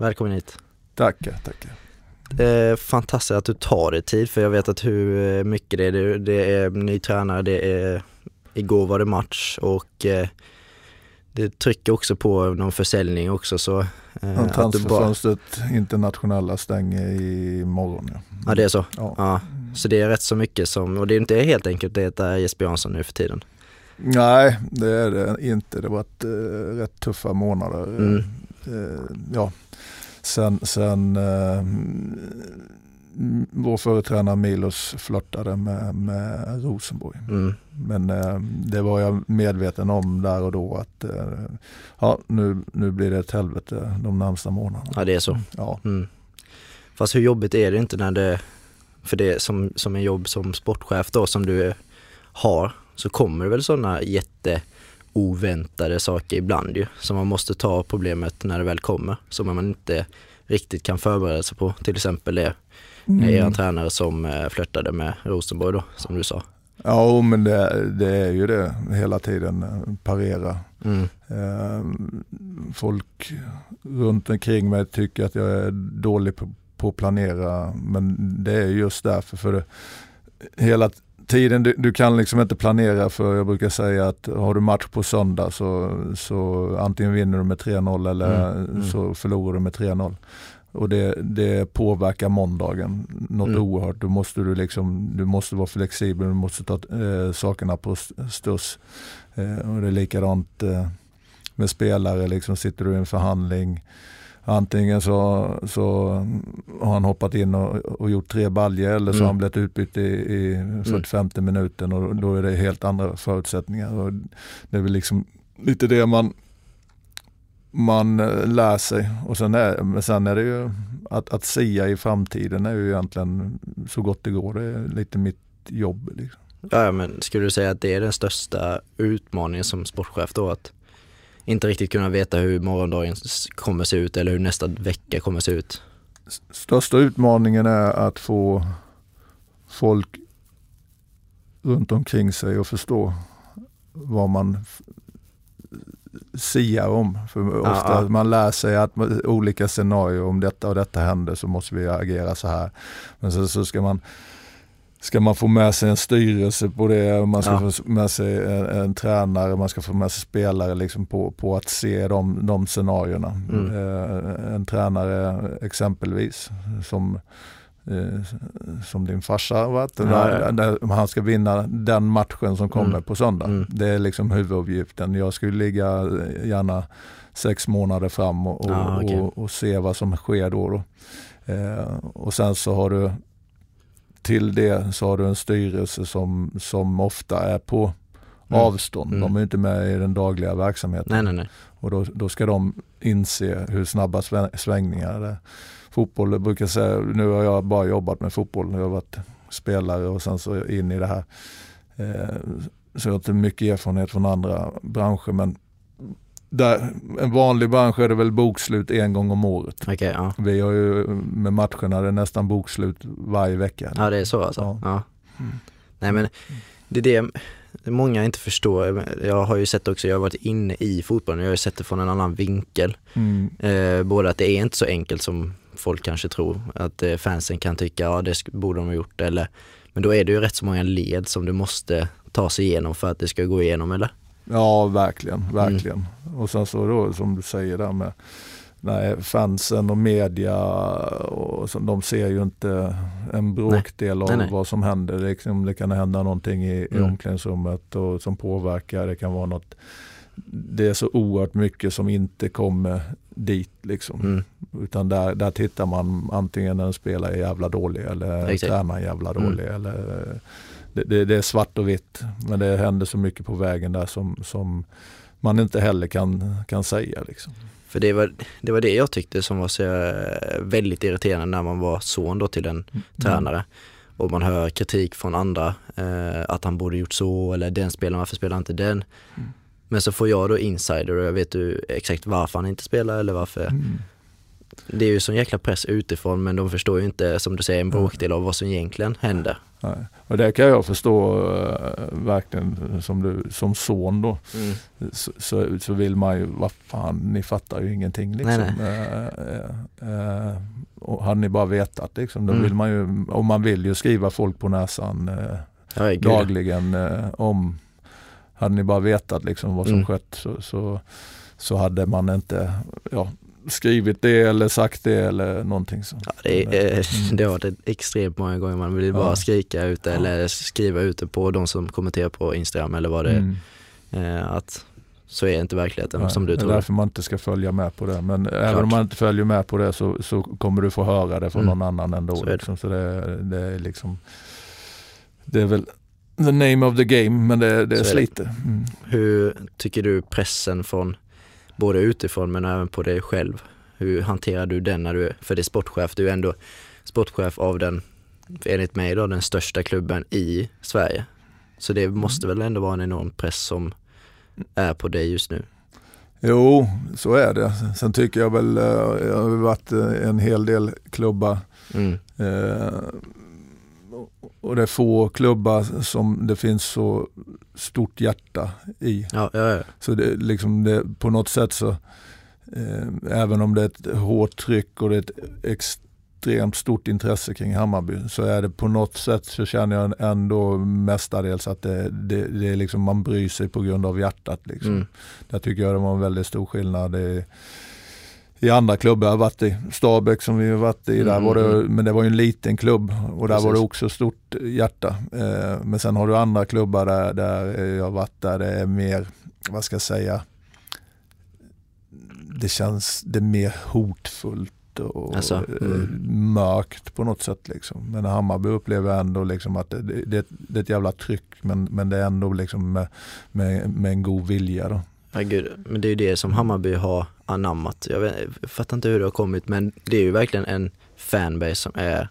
Välkommen hit. Tackar, tackar. Eh, fantastiskt att du tar dig tid för jag vet att hur mycket det är. Det är ny tränare, det är igår var det match och eh, det trycker också på någon försäljning också så. Eh, Transferfönstret bara... internationella stänger imorgon. Ja. ja det är så? Ja. ja. Så det är rätt så mycket som, och det är inte helt enkelt det är Jesper Jansson nu för tiden. Nej det är det inte. Det har varit eh, rätt tuffa månader. Mm. Eh, ja. Sen, sen eh, vår företrädare Milos flörtade med, med Rosenborg. Mm. Men eh, det var jag medveten om där och då att eh, ja, nu, nu blir det ett helvete de närmsta månaderna. Ja det är så. Ja. Mm. Fast hur jobbigt är det inte när det, för det som, som en jobb som sportchef då som du har, så kommer det väl sådana jätte oväntade saker ibland ju, som man måste ta problemet när det väl kommer, som man inte riktigt kan förbereda sig på. Till exempel det mm. er tränare som eh, flörtade med Rosenborg då, som du sa. Ja, men det, det är ju det hela tiden, eh, parera. Mm. Ehm, folk runt omkring mig tycker att jag är dålig på, på att planera, men det är just därför. För det, hela tiden, du, du, kan liksom inte planera för jag brukar säga att har du match på söndag så, så antingen vinner du med 3-0 eller mm. Mm. så förlorar du med 3-0. Och det, det påverkar måndagen något mm. oerhört. Då måste du, liksom, du måste vara flexibel, du måste ta eh, sakerna på stuss. Eh, och det är likadant eh, med spelare, liksom, sitter du i en förhandling Antingen så, så har han hoppat in och, och gjort tre baljer eller så mm. har han blivit utbytt i, i 45 mm. minuten och då är det helt andra förutsättningar. Och det är väl liksom lite det man, man eh, lär sig. Och sen är, men sen är det ju att, att sia i framtiden är ju egentligen så gott det går. Det är lite mitt jobb. Liksom. Ja, men skulle du säga att det är den största utmaningen som sportchef då? Att inte riktigt kunna veta hur morgondagen kommer se ut eller hur nästa vecka kommer se ut? Största utmaningen är att få folk runt omkring sig att förstå vad man siar om. För ofta ja, ja. man lär sig att olika scenarier, om detta och detta händer så måste vi agera så här. Men så, så ska man ska man få med sig en styrelse på det, man ska ja. få med sig en, en, tränare, man ska få med sig spelare liksom på, på att se de, de scenarierna. Mm. Eh, en tränare exempelvis som eh, som din farsa varit. Ja, ja. Han ska vinna den matchen som kommer mm. på söndag. Mm. Det är liksom huvuduppgiften. Jag skulle ligga gärna sex månader fram och, och, ah, okay. och, och se vad som sker då. då. Eh, och sen så har du till det så har du en styrelse som, som ofta är på mm. avstånd. Mm. De är inte med i den dagliga verksamheten. Nej, nej, nej. Och då, då ska de inse hur snabba svängningar det är. Fotboll, jag brukar säga, nu har jag bara jobbat med fotboll. Jag har varit spelare och sen så in i det här. Eh, så jag har inte mycket erfarenhet från andra branscher men där, en vanlig bransch är det väl bokslut en gång om året. Okay, ja. Vi har ju med matcherna, det är nästan bokslut varje vecka. Ja det är så alltså? Ja. ja. Mm. Nej men det är det många inte förstår. Jag har ju sett också, jag har varit inne i fotbollen, jag har ju sett det från en annan vinkel. Mm. Eh, både att det är inte så enkelt som folk kanske tror. Att eh, fansen kan tycka, ja det borde de ha gjort eller men då är det ju rätt så många led som du måste ta sig igenom för att det ska gå igenom eller? Ja, verkligen, verkligen. Mm. Och sen så då som du säger där med nej, fansen och media, och så, de ser ju inte en bråkdel av nej, nej. vad som händer. Det, liksom, det kan hända någonting i, mm. i omklädningsrummet och, som påverkar. Det kan vara något det är så oerhört mycket som inte kommer dit. Liksom. Mm. Utan där, där tittar man antingen när en spelare är jävla dålig eller tränaren är jävla mm. dålig. Mm. Eller, det, det, det, är svart och vitt men det händer så mycket på vägen där som, som man inte heller kan, kan säga. Liksom. För det var, det var det jag tyckte som var så eh, väldigt irriterande när man var son då till en mm. tränare och man hör kritik från andra eh, att han borde gjort så eller den spelaren, varför spelar inte den? Mm. Men så får jag då insider och jag vet ju exakt varför han inte spelar eller varför. Mm. Det är ju sån jäkla press utifrån men de förstår ju inte som du säger en bråkdel av vad som egentligen händer. Nej. Och det kan jag förstå äh, verkligen som, du, som son då. Mm. Så, så, så, vill man ju, vad fan, ni fattar ju ingenting liksom. Nej, nej. Äh, äh, och hade ni bara vetat liksom, då mm. vill man ju, och man vill ju skriva folk på näsan ja, dagligen om, hade ni bara vetat liksom vad som mm. skett så, så, så hade man inte, ja, skrivit det eller sagt det eller någonting så. Ja, det, är, mm. det har varit extremt många gånger man vill bara ja. skrika ut det ja. eller skriva ut det på de som kommenterar på Instagram eller vad det är. Mm. Att så är inte verkligheten Nej, som du tror. Det är därför man inte ska följa med på det. Men Klart. även om man inte följer med på det så, så kommer du få höra det från mm. någon annan ändå. Så, är det. Liksom. så det, det, är liksom Det är väl the name of the game men det, det sliter. Mm. Hur tycker du pressen från både utifrån men även på dig själv. Hur hanterar du den när du, för det är sportchef, du är ändå sportchef av den, enligt mig då, den största klubben i Sverige. Så det måste väl ändå vara en enorm press som är på dig just nu? Jo, så är det. Sen tycker jag väl, eh, jag har varit eh, en hel del klubbar mm. eh, och det är få klubbar som det finns så stort hjärta i. Ja, ja, ja. Så det, liksom det, på något sätt så, eh, även om det är ett hårt tryck och det är ett extremt stort intresse kring Hammarby så är det på något sätt så känner jag ändå mestadels att det, det, det är liksom man bryr sig på grund av hjärtat. Liksom. Mm. Där tycker jag det var en väldigt stor skillnad. Det, i andra klubbar. Jag har varit i Stabäck som vi har varit i. Där mm. var det, mm. men det var ju en liten klubb och där Precis. var det också stort hjärta. Eh, men sen har du andra klubbar där, där jag har varit där det är mer, vad ska jag säga, det känns det är mer hotfullt och alltså, mm. mörkt på något sätt. Liksom. Men Hammarby upplever jag ändå liksom att det, det, det, är ett jävla tryck men, men det är ändå liksom med, med, med en god vilja. Då. Ja, gud. Men det är ju det som Hammarby har anammat. Jag, vet, jag fattar inte hur det har kommit men det är ju verkligen en fanbase som är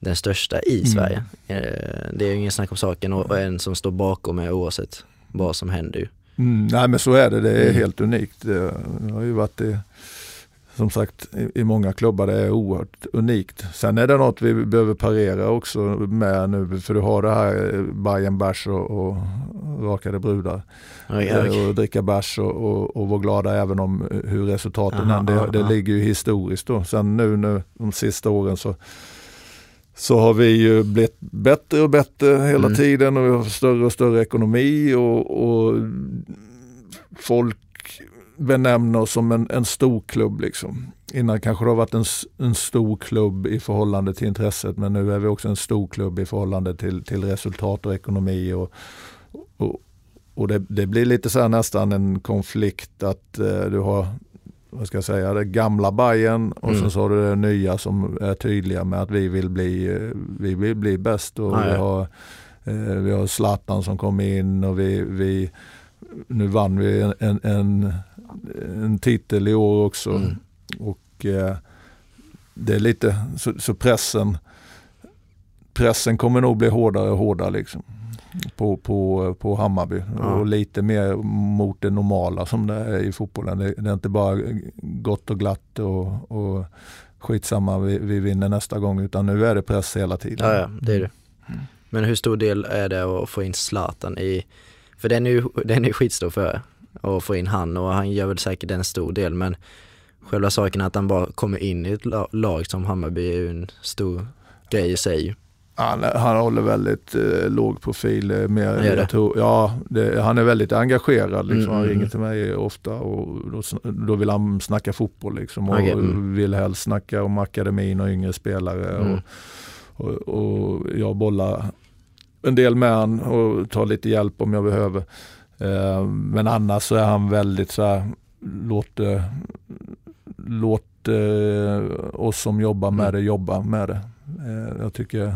den största i mm. Sverige. Eh, det är ju ingen snack om saken och en som står bakom är oavsett vad som händer ju. Mm, nej men så är det, det är mm. helt unikt. Det har ju varit det som sagt i, många klubbar det är oerhört unikt. Sen är det något vi behöver parera också med nu för du har det här eh, Bajen bärs och, och rakade brudar. Oj, oj. Och dricka bärs och, och, och vara glada även om hur resultaten är. Det, det ligger ju historiskt då. Sen nu, nu de sista åren så så har vi ju blivit bättre och bättre hela mm. tiden och vi har större och större ekonomi och, och folk benämna oss som en, en stor klubb. Liksom. Innan kanske det har varit en, en stor klubb i förhållande till intresset men nu är vi också en stor klubb i förhållande till, till resultat och ekonomi. Och, och, och det, det, blir lite så nästan en konflikt att eh, du har vad ska jag säga, det gamla Bayern och mm. sen så har du det nya som är tydliga med att vi vill bli, eh, vi vill bli bäst. Och vi, har, eh, vi har Zlatan som kom in och vi, vi nu vann vi en, en, en en titel i år också. Mm. Och eh, det är lite, så, så, pressen pressen kommer nog bli hårdare och hårdare liksom. På, på, på Hammarby ja. och lite mer mot det normala som det är i fotbollen. Det, det är inte bara gott och glatt och, och skitsamma vi, vi vinner nästa gång utan nu är det press hela tiden. Ja, ja det är det. Mm. Men hur stor del är det att få in Zlatan i, för den är ju, den är skitstor för och få in han och han gör väl säkert en stor del men själva saken att han bara kommer in i ett lag som Hammarby är ju en stor grej i sig. Han, han håller väldigt eh, låg profil. Eh, mer, jag tror, ja, det, han är väldigt engagerad. Liksom. Mm, han mm, ringer mm. till mig ofta och då, då vill han snacka fotboll. Liksom, och okay, mm. vill helst snacka om akademin och yngre spelare. Mm. Och, och, och, jag bollar en del med han och tar lite hjälp om jag behöver. Eh, men annars så är han väldigt så här, låt, låt eh, oss som jobbar med mm. det jobba med det. Eh, jag tycker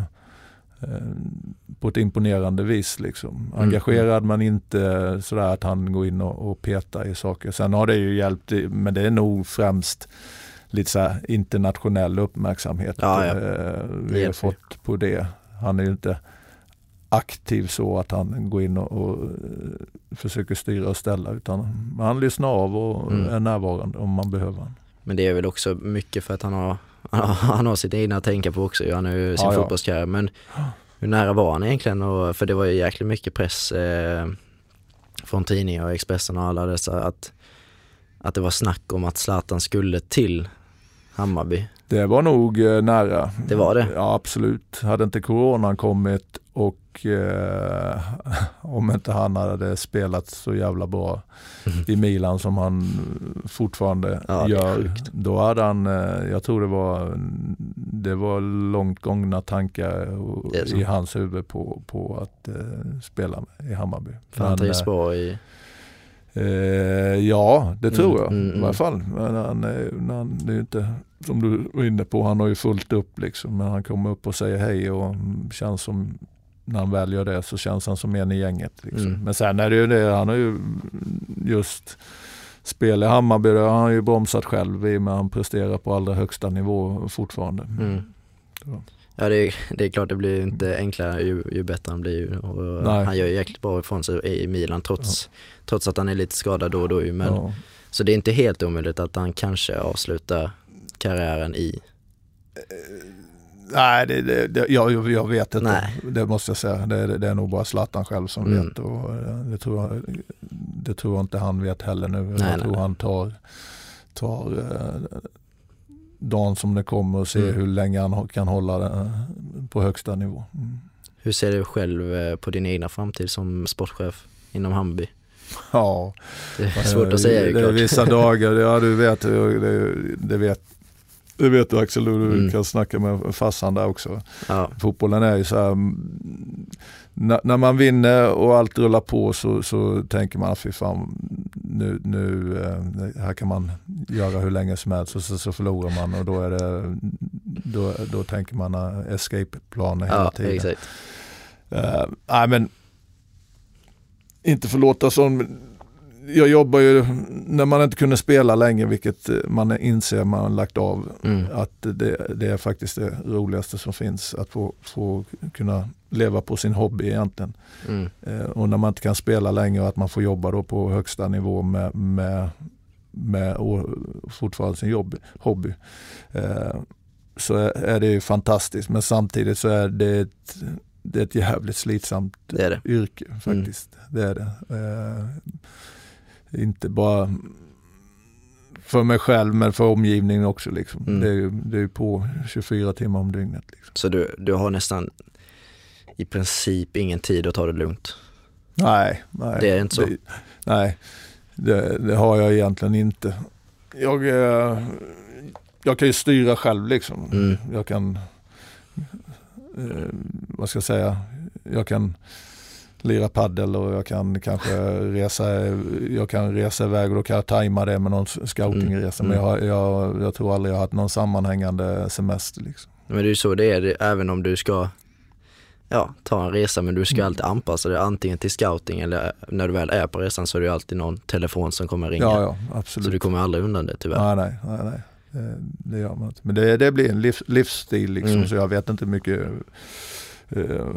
på ett imponerande vis. Liksom. Mm. Engagerad men inte sådär att han går in och, och petar i saker. Sen har det ju hjälpt, men det är nog främst lite så internationell uppmärksamhet ja, ja. vi har fått på det. Han är ju inte aktiv så att han går in och, och försöker styra och ställa utan han lyssnar av och mm. är närvarande om man behöver. Men det är väl också mycket för att han har, han har sitt egna att tänka på också. Han har ju sin ja, fotbollskarriär. Men hur nära var han egentligen? Och, för det var ju jäkligt mycket press eh, från tidningar och Expressen och alla dessa att, att det var snack om att Zlatan skulle till Hammarby. Det var nog eh, nära. Det var det? Ja absolut. Hade inte coronan kommit och eh, om inte han hade spelat så jävla bra mm. i Milan som han fortfarande ja, gör. Då hade han, eh, jag tror det var, det var långt gångna tankar i hans huvud på, på att eh, spela i Hammarby. För han trivs bra i Eh, ja, det tror mm, jag mm, i alla mm. fall. Men han, han, det är inte som du var inne på, han har ju fullt upp liksom. Men han kommer upp och säger hej och känns som när han väl gör det så känns han som en i gänget. Liksom. Mm. Men sen är det ju det, han har ju just spel i Hammarby, det har han ju bromsat själv i med han presterar på allra högsta nivå fortfarande. Mm. Ja det är, det är klart det blir inte enklare ju, ju bättre han blir. Och han gör ju jäkligt bra ifrån sig i Milan trots, ja. trots att han är lite skadad då och då. Men, ja. Så det är inte helt omöjligt att han kanske avslutar karriären i? Nej, det, det, det, jag, jag vet inte. Nej. Det måste jag säga. Det, det är nog bara Zlatan själv som mm. vet. Och eh, det, tror jag, det tror jag inte han vet heller nu. Nej, jag nej, tror han tar, tar eh, dagen som det kommer och ser mm. hur länge han kan hålla det på högsta nivå. Mm. Hur ser du själv eh, på din egna framtid som sportchef inom Hammarby? Ja, det är svårt att säga. Det är vissa dagar, ja du vet, det, det vet det vet du Axel, du mm. kan snacka med farsan där också. Ja. Fotbollen är ju så här, när, när, man vinner och allt rullar på så, så tänker man, fy fan, nu, nu, eh, här kan man göra hur länge som helst och så, så förlorar man och då, är det, då, då tänker man escape-planer hela ja, tiden. Exakt. Uh, nej men, inte förlåta som jag jobbar ju, när man inte kunde spela länge, vilket man inser man har lagt av, mm. att det, det, är faktiskt det roligaste som finns. Att få, få kunna leva på sin hobby egentligen. Mm. Eh, och när man inte kan spela längre och att man får jobba då på högsta nivå med, med, med fortfarande sin jobb, hobby. Eh, så är det ju fantastiskt men samtidigt så är det ett, det är ett jävligt slitsamt det är det. yrke faktiskt. Mm. Det är det. Inte bara för mig själv men för omgivningen också. Liksom. Mm. Det, är, det är på 24 timmar om dygnet. Liksom. Så du, du har nästan i princip ingen tid att ta det lugnt? Nej, nej. Det är inte så? Det, nej, det, det, har jag egentligen inte. Jag, eh, jag kan ju styra själv liksom. Mm. Jag kan, eh, vad ska jag säga, jag kan lira paddel och jag kan kanske resa, jag kan resa iväg och då kan jag tajma det med någon scoutingresa. Mm. Men jag, jag, jag tror aldrig jag har haft någon sammanhängande semester. Liksom. Men det är ju så det är, även om du ska ja, ta en resa men du ska mm. alltid anpassa dig antingen till scouting eller när du väl är på resan så är det alltid någon telefon som kommer ringa. Ja, ja, absolut. Så du kommer aldrig undan det tyvärr. Nej, nej, nej. nej. Det, det gör man inte. Men det, det blir en liv, livsstil liksom mm. så jag vet inte mycket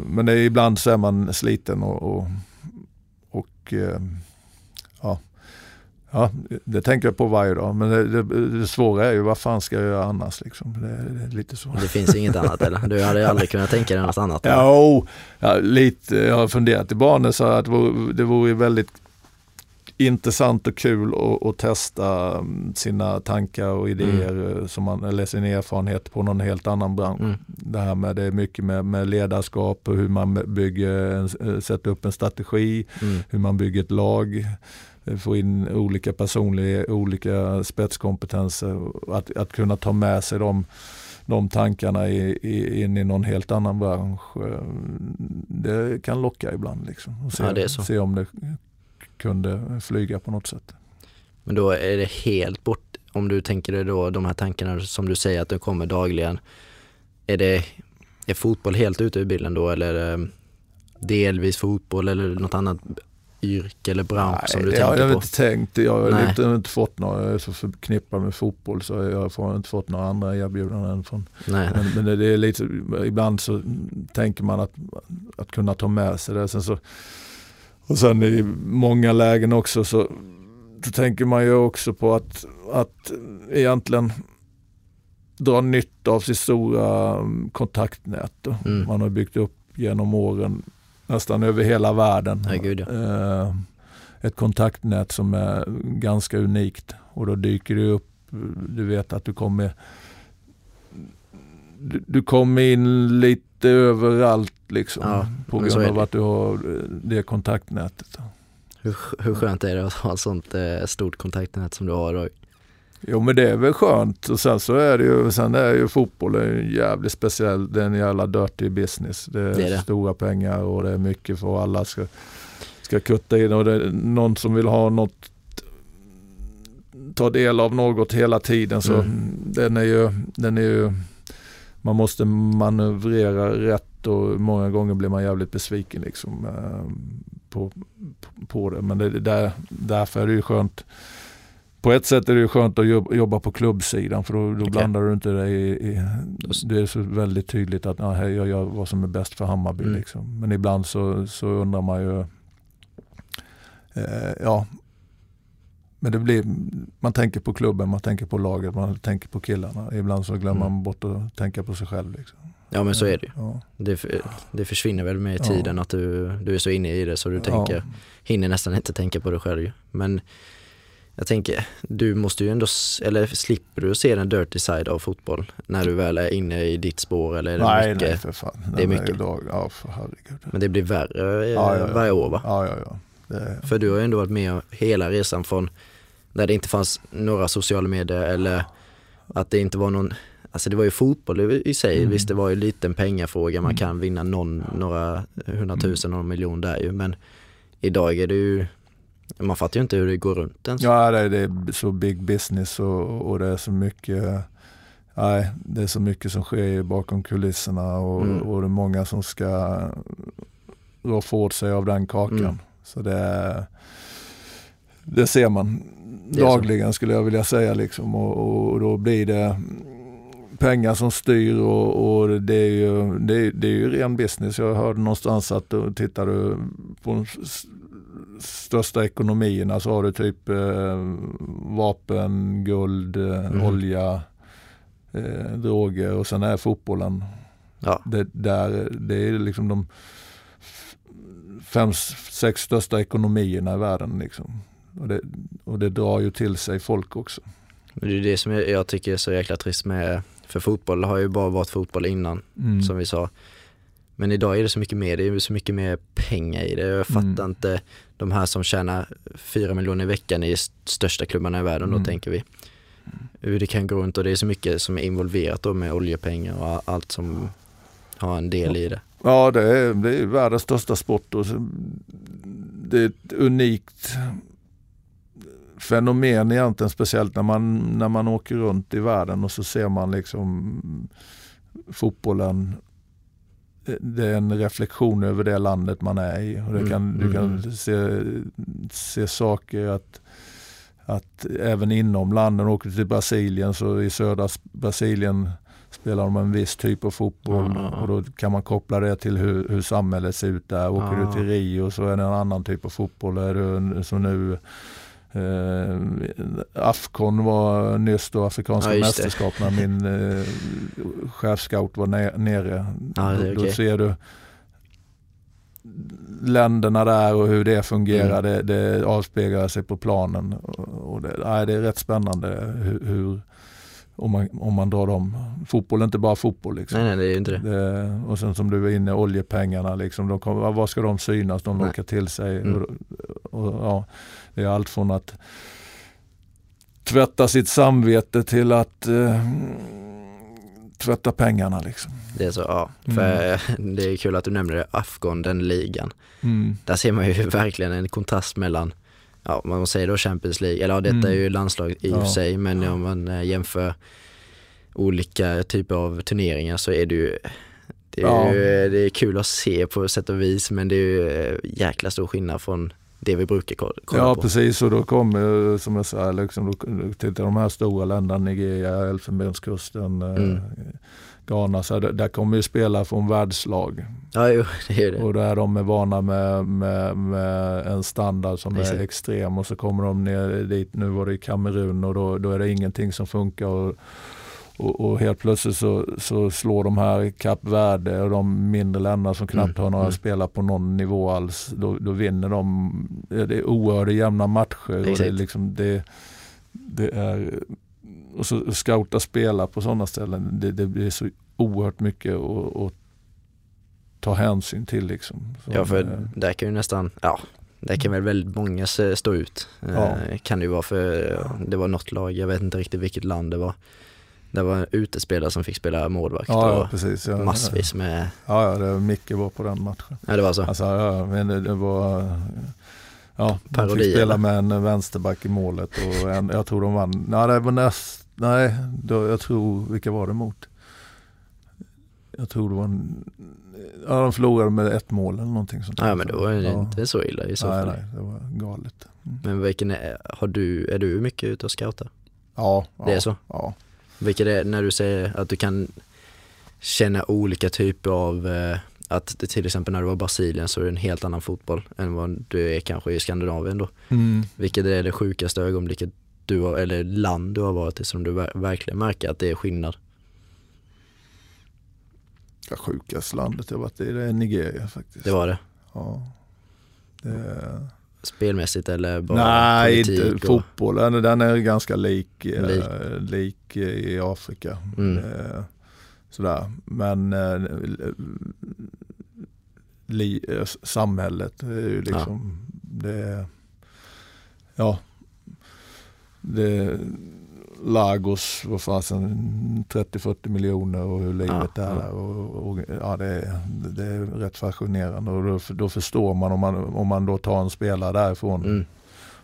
men det är, ibland så är man sliten och, och, och eh, ja. Ja, det tänker jag på varje dag. Men det, det, det, svåra är ju vad fan ska jag göra annars liksom. Det, det lite så. Det finns inget annat eller? Du hade aldrig kunnat tänka dig något annat? Jo, ja, lite. Jag har funderat i barnen så att det vore, det vore väldigt intressant och kul att testa mm, sina tankar och idéer mm. Eh, som man, eller sin erfarenhet på någon helt annan bransch. Mm. Det här med det är mycket med, med ledarskap och hur man bygger, eh, sätter upp en strategi, mm. hur man bygger ett lag, eh, få in olika personliga, olika spetskompetenser. Att, att kunna ta med sig de de tankarna i, i, in i någon helt annan bransch. Det kan locka ibland. Liksom, och se, ja, se om det kunde flyga på något sätt. Men då är det helt bort, om du tänker dig då de här tankarna som du säger att de kommer dagligen. Är det är fotboll helt ute ur bilden då eller det delvis fotboll eller något annat yrke eller bransch Nej, som du tänker på? Jag har inte tänkt, jag har inte, inte, fått några, jag är så förknippad med fotboll så jag har inte fått några andra erbjudanden. Från, Nej. Men, men det är lite, ibland så tänker man att, att kunna ta med sig det. Sen så och sen i många lägen också så, så tänker man ju också på att, att egentligen dra nytta av sitt stora mm, kontaktnät. Mm. Man har byggt upp genom åren nästan över hela världen. Ja, gud, ja. Eh, ett kontaktnät som är ganska unikt och då dyker det upp, du vet att du kommer du, du kommer in lite överallt liksom ja, på grund av att du har det kontaktnätet. Hur, hur skönt är det att ha ett sånt eh, stort kontaktnät som du har? Och... Jo men det är väl skönt och sen så är det ju, sen är ju fotboll är jävligt speciell, det är en jävla dirty business. Det är, det är det. stora pengar och det är mycket för alla ska, ska kutta in och det är någon som vill ha något ta del av något hela tiden så mm. den är ju, den är ju man måste manövrera rätt och många gånger blir man jävligt besviken liksom, eh, på, på det. Men det, där, därför är det ju skönt. På ett sätt är det skönt att jobba på klubbsidan för då, då okay. blandar du inte dig i, i, Det är så väldigt tydligt att ah, jag gör vad som är bäst för Hammarby. Mm. Liksom. Men ibland så, så undrar man ju eh, ja, men det blir, man tänker på klubben, man tänker på laget, man tänker på killarna. Ibland så glömmer mm. man bort att tänka på sig själv. Liksom. Ja men så är det ju. Ja. Det, det försvinner väl med tiden ja. att du, du är så inne i det så du tänker, ja. hinner nästan inte tänka på det själv Men jag tänker, du måste ju ändå, eller slipper du se den dirty side av fotboll när du väl är inne i ditt spår eller är det nej, mycket? Nej, för fan. Det är mycket. Dag, ja, för herregud. Men det blir värre ja, ja, varje år va? Ja, ja, ja. Det... För du har ju ändå varit med hela resan från när det inte fanns några sociala medier eller att det inte var någon, alltså det var ju fotboll i sig, mm. visst det var ju en liten pengafråga, man mm. kan vinna någon, några hundratusen, någon miljon där ju, men idag är det ju man fattar ju inte hur det går runt ens. Ja, det är, det är så big business och, och det är så mycket Nej, det är så mycket som sker bakom kulisserna och, mm. och det är många som ska roffa åt sig av den kakan. Mm. Så det, det ser man dagligen skulle jag vilja säga. Liksom. Och, och, då blir det pengar som styr och, och det, är ju, det, är, det är ju ren business. Jag hörde någonstans att tittar du på de största ekonomierna så har du typ eh, vapen, guld, eh, mm. olja, eh, droger och sen är fotbollen. Ja. Det, där, det är liksom de fem, sex största ekonomierna i världen. Liksom. Och det, och det drar ju till sig folk också. Det är det som jag, jag tycker är så jäkla trist med, för fotboll har ju bara varit fotboll innan, mm. som vi sa. Men idag är det så mycket mer, det är så mycket mer pengar i det. Jag fattar mm. inte de här som tjänar fyra miljoner i veckan i största klubbarna i världen mm. då tänker vi. Hur det kan gå runt och det är så mycket som är involverat då med oljepengar och allt som har en del i det. Ja det är, det är världens största sport och det är ett unikt fenomen egentligen, speciellt när man, när man åker runt i världen och så ser man liksom fotbollen det är en reflektion över det landet man är i. Och det kan, mm, du kan mm. se, se saker att, att även inom landet, åker du till Brasilien så i södra Brasilien spelar de en viss typ av fotboll mm. och då kan man koppla det till hur, hur samhället ser ut där. Åker du till Rio så är det en annan typ av fotboll. Är du, så nu Eh, Afcon var nyss då, Afrikanska ja, mästerskap, när min eh, chefscout var nere. Ja, då, okay. då, ser du länderna där och hur det fungerar, mm. det, det avspeglar sig på planen. Och det, nej, det är rätt spännande hur, hur om man, om man drar dem. Fotboll är inte bara fotboll. Liksom. Nej, nej, det är inte det. det. Och sen som du var inne, oljepengarna, liksom, de kommer, var ska de synas? De lockar till sig. Mm. Och, ja, det är allt från att tvätta sitt samvete till att eh, tvätta pengarna. Liksom. Det är så, ja. För mm. det är kul att du nämner det, Afghan, den ligan. Mm. Där ser man ju verkligen en kontrast mellan ja, man säger då Champions League, eller ja, detta mm. är ju landslag i och ja. för sig, men om man eh, jämför olika typer av turneringar så är det ju det är, ja. ju, det är kul att se på sätt och vis men det är ju eh, jäkla stor skillnad från det vi brukar kolla ja, på. precis och då kommer som jag sa, liksom, till de här stora länderna, Nigeria, Elfenbenskusten, eh, mm. Ghana, så där, där kommer ju spela från världslag. Ja, jo, det är det. Och då är de vana med, med, med en standard som är extrem och så kommer de ner dit, nu var det i Kamerun och då, då är det ingenting som funkar. Och, och, och, helt plötsligt så, så slår de här Kap Verde och de mindre länderna som knappt mm. har några mm. spelare på någon nivå alls. Då, då vinner de. Det är oerhört jämna matcher. Och det, är liksom, det, det är, och så scouta spela på sådana ställen. Det, det blir så oerhört mycket att, ta hänsyn till. Liksom. Så, ja för äh, där kan ju nästan, ja där kan väl väldigt många stå ut. Ja. Eh, kan det ju vara för det var något lag, jag vet inte riktigt vilket land det var det var en utespelare som fick spela målvakt ja, och precis, ja, massvis med... Ja, ja det, Micke var på den matchen. Ja, det var så? Alltså, ja, men det, det var... Ja, de fick spela med en vänsterback i målet och en, jag tror de vann. Nej, det var näst, nej då, jag tror, vilka var det mot? Jag tror det var en, ja, de förlorade med ett mål eller någonting sånt. Ja men då var det ja. inte så illa i så nej, fall. Nej, det var galet. Mm. Men vilken är, har du, är du mycket ute och scoutar? Ja. Det ja, är så? Ja. Vilket är när du säger att du kan känna olika typer av eh, att till exempel när du var i Brasilien så är det en helt annan fotboll än vad du är kanske i Skandinavien då. Mm. Vilket är det sjukaste ögonblicket du har, eller land du har varit i som du verkligen märker att det är skillnad? Det sjukaste landet jag varit i det är Nigeria faktiskt. Det var det? Ja. Det spelmässigt eller bara Nej, inte och... fotbollen. Den är ganska lik, lik. Eh, lik i Afrika. Mm. Eh, sådär. Men eh, li, eh, samhället är ju liksom, ja. det, ja, det Lagos, vad fasen, 30-40 miljoner och hur livet ja, är där. Och, och, ja, det, är, det är rätt fascinerande och då, då, förstår man om, man om man då tar en spelare därifrån mm.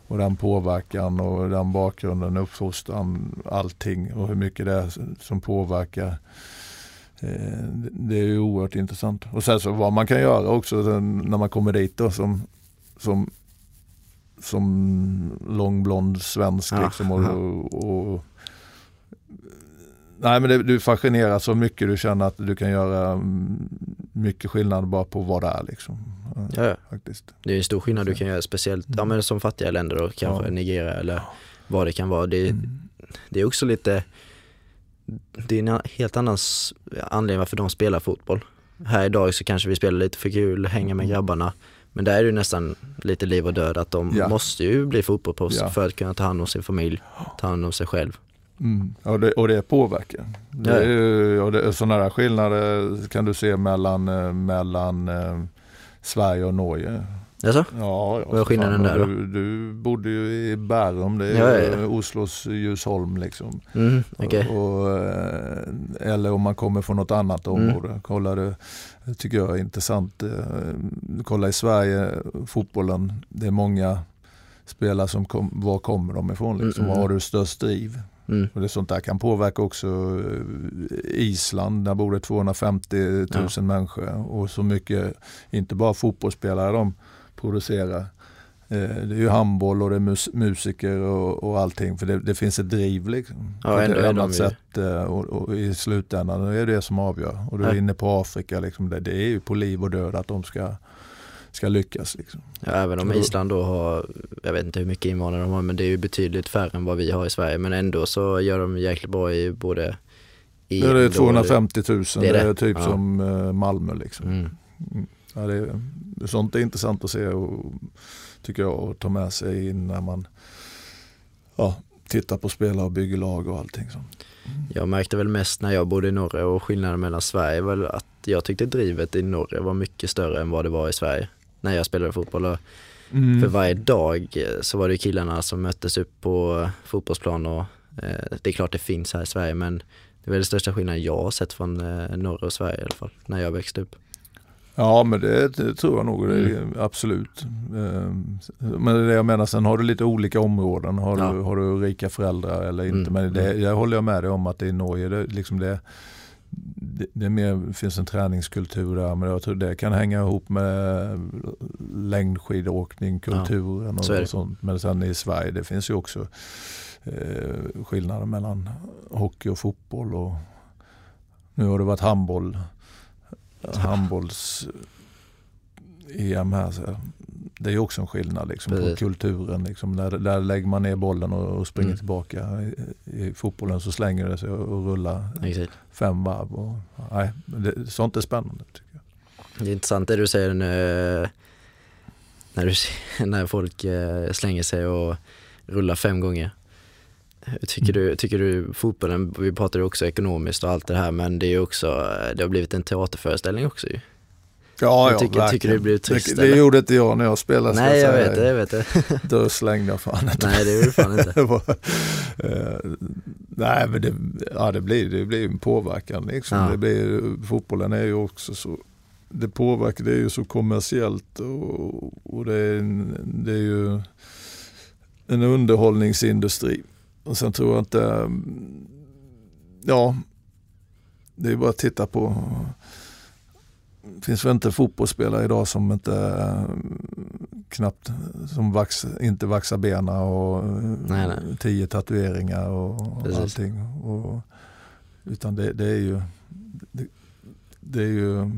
och den påverkan och den bakgrunden, uppfostran, allting och hur mycket det är som påverkar. Eh, det är ju oerhört intressant. Och sen så vad man kan göra också när man kommer dit då som, som som långblond svensk. Ja, liksom, och, och, och, nej men det, du fascineras så mycket du känner att du kan göra mm, mycket skillnad bara på vad det är. Liksom. Ja. Faktiskt. Det är en stor skillnad du kan göra speciellt ja, men som fattiga länder då, kanske. Nigeria eller vad det kan vara. Det, mm. det är också lite det är en helt annan anledning varför de spelar fotboll. Här idag så kanske vi spelar lite för kul, hänga med mm. grabbarna. Men där är det nästan lite liv och död att de ja. måste ju bli fotbollsproffs ja. för att kunna ta hand om sin familj, ta hand om sig själv. Mm. Och, det, och det påverkar. Det är ju, och det, sådana där skillnader kan du se mellan, eh, mellan eh, Sverige och Norge. Jaså? Ja, Vad är skillnaden där då? Du, du bodde ju i Bärum, det är ja, ja. Oslos Ljusholm liksom. Mm, okay. och, eh, eller om man kommer från något annat mm. område. Mm. Kolla det, det tycker jag är intressant. Eh, kolla i Sverige, fotbollen, det är många spelare som kom, var kommer de ifrån? Liksom? Mm, Var mm. har du störst driv? Mm. Och det sånt där kan påverka också eh, Island, där bor det 250 000 ja. människor och så mycket, inte bara fotbollsspelare de producerar. Eh, det är ju handboll och det är mus musiker och, och allting för det, det, finns ett driv liksom. Ja, på ett annat sätt eh, och, och, i slutändan är det det som avgör. Och du är inne på Afrika, liksom, det, det är ju på liv och död att de ska ska lyckas. Liksom. Ja, även om Island då har, jag vet inte hur mycket invånare de har, men det är ju betydligt färre än vad vi har i Sverige. Men ändå så gör de jäkligt bra i både i ja, det är 250 000, det är, det. det är typ ja. som eh, Malmö liksom. Mm. mm. Ja, det är, sånt är intressant att se och tycker jag att ta med sig in när man ja, tittar på spelare och bygger lag och allting sånt. Mm. Jag märkte väl mest när jag bodde i Norge och skillnaden mellan Sverige var att jag tyckte drivet i Norge var mycket större än vad det var i Sverige när jag spelade fotboll. Och mm. För varje dag så var det killarna som möttes upp på fotbollsplan och eh, det är klart det finns här i Sverige men det är väl den största skillnaden jag har sett från eh, norra och Sverige i alla fall, när jag växte upp. Ja men det, det tror jag nog, mm. absolut. Ehm, men det jag menar, sen har du lite olika områden. Har, ja. du, har du rika föräldrar eller inte? Mm. Men det, jag håller jag med dig om att det i Norge, det, liksom det, det, det mer, finns en träningskultur där men jag tror det kan hänga ihop med längdskidåkning, kulturen ja, så och, sånt. Men sen i Sverige det finns ju också eh, skillnader mellan hockey och fotboll. Och nu har det varit handboll, handbolls EM här. Så det är också en skillnad liksom, på kulturen. Liksom. Där, där lägger man ner bollen och, och springer mm. tillbaka. I, I, fotbollen så slänger det sig och rullar Exakt. fem varv. Och, nej, det, sånt är spännande. Tycker jag. Det är intressant det du säger nu, när, du, när folk eh, slänger sig och rullar fem gånger. Tycker du, tycker du fotbollen, vi pratar ju också ekonomiskt och allt det här men det är också, det har blivit en teaterföreställning också ju. Ja, ja, tycker, tycker du det blir trist? Det, det gjorde inte jag när jag spelade. Nej, jag, vet det, jag vet det. Då slängde jag fan inte. Nej, det gjorde du fan inte. uh, nej, men det, ja, det, blir, det blir en påverkan liksom. Ja. Det blir, fotbollen är ju också så, det påverkar, det är ju så kommersiellt och, och det, är det är ju en underhållningsindustri. Och sen tror jag inte, ja, det är bara att titta på det finns väl inte fotbollsspelare idag som inte knappt som vax, inte vaxar bena och nej, nej. tio tatueringar och Precis. allting. Och, utan det, det, är ju det, det, är ju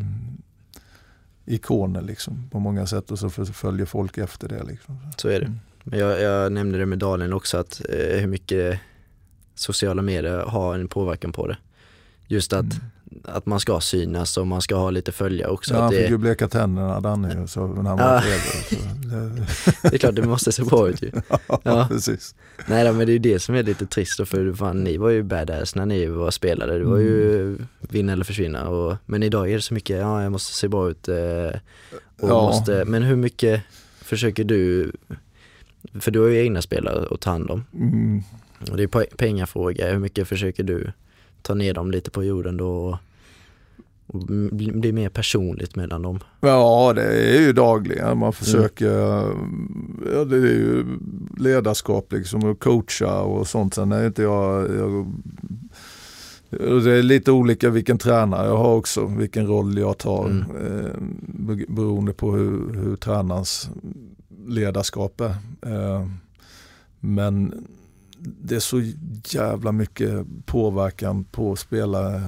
ikoner liksom på många sätt och så följer folk efter det. Liksom. Så är det. Men jag, jag nämnde det med Dalen också att eh, hur mycket sociala medier har en påverkan på det. Just att, mm. att man ska synas och man ska ha lite följare också. Ja, han fick ju bleka tänderna Danne så när han var ja. det... det är klart det måste se bra ut ju. Ja, ja. precis. Nej men det är ju det som är lite trist för fan, ni var ju badass när ni var spelare. Det var ju mm. vinna eller försvinna. Och, men idag är det så mycket, ja jag måste se bra ut. Eh, och ja. måste, men hur mycket försöker du, för du har ju egna spelare att ta hand om. Mm. Och det är pengafråga, hur mycket försöker du ta ner dem lite på jorden då och, och bli mer personligt mellan dem? Ja, det är ju dagligen. Man försöker, mm. ja, det är ju ledarskap liksom och coacha och sånt. Sen är inte jag, jag det är lite olika vilken tränare jag har också, vilken roll jag tar mm. eh, beroende på hur, hur tränarens ledarskap är. Eh, men det är så jävla mycket påverkan på spelare.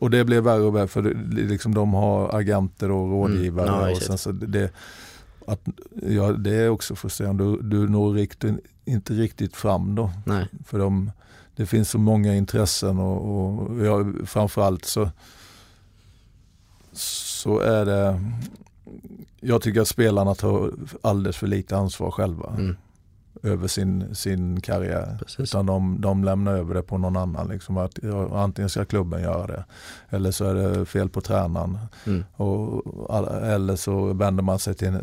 Och det blir värre och värre för liksom de har agenter och rådgivare. Mm. Ja, och sen så det, att, ja, det är också frustrerande. Du, du når riktigt, inte riktigt fram då. Nej. För de, det finns så många intressen och, och ja, framförallt så, så är det jag tycker att spelarna tar alldeles för lite ansvar själva. Mm över sin, sin karriär. Precis. Utan de, de lämnar över det på någon annan. Liksom att, antingen ska klubben göra det eller så är det fel på tränaren. Mm. Och, eller så vänder man sig till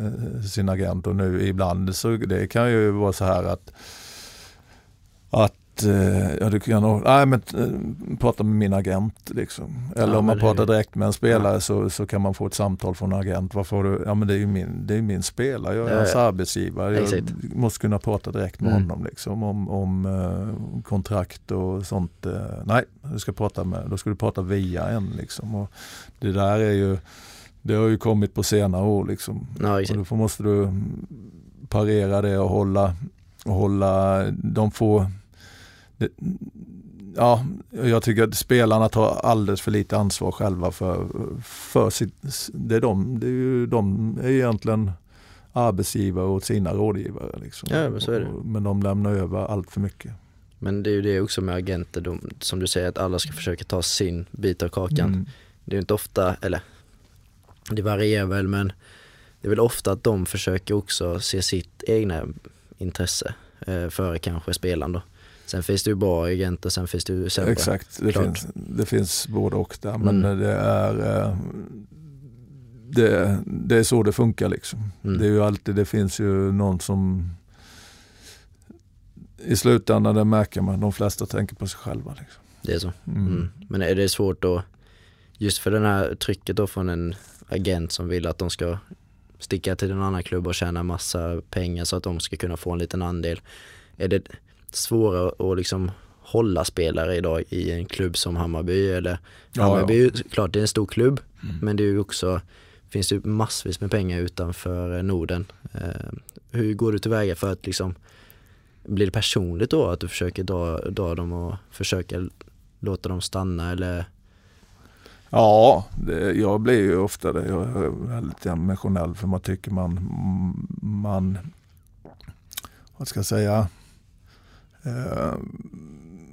sin agent och nu ibland så det kan ju vara så här att att Eh, ja, du kan nog, nej men eh, prata med min agent liksom. Eller ja, om man pratar direkt med en spelare ja. så, så kan man få ett samtal från en agent. Varför du, ja men det är ju min, det är min spelare, jag är hans arbetsgivare. Jag måste kunna prata direkt med mm. honom liksom om, om uh, kontrakt och sånt. Uh, nej, du ska prata med, då ska du prata via en liksom. Och det där är ju, det har ju kommit på senare år liksom. Ja, och då måste du parera det och hålla, och hålla de få det, ja, jag tycker att spelarna tar alldeles för lite ansvar själva för, för sitt, det är de, det är ju de är egentligen arbetsgivare åt sina rådgivare. Liksom. Ja, men, så är det. men de lämnar över allt för mycket. Men det är ju det också med agenter, de, som du säger att alla ska försöka ta sin bit av kakan. Mm. Det är inte ofta, eller det varierar väl men det är väl ofta att de försöker också se sitt egna intresse eh, före kanske spelaren då. Sen finns det ju bra agenter, sen finns det ju sämre. Exakt, det, finns, det finns både och där. Men mm. det är eh, det, det, är så det funkar liksom. Mm. Det är ju alltid, det finns ju någon som i slutändan det märker man, de flesta tänker på sig själva. Liksom. Det är så. Mm. mm. Men är det svårt då, just för det här trycket då från en agent som vill att de ska sticka till en annan klubb och tjäna massa pengar så att de ska kunna få en liten andel. Är det, svårare att liksom hålla spelare idag i en klubb som Hammarby eller Ja, Hammarby ja. ju klart det är en stor klubb Mm. men det är ju också finns ju massvis med pengar utanför eh, Norden. Eh, hur går du tillväga för att liksom blir det personligt då att du försöker dra, dra dem och försöka låta dem stanna eller Ja, det, jag blir ju ofta det. Jag är väldigt emotionell för man tycker man, man vad ska jag säga,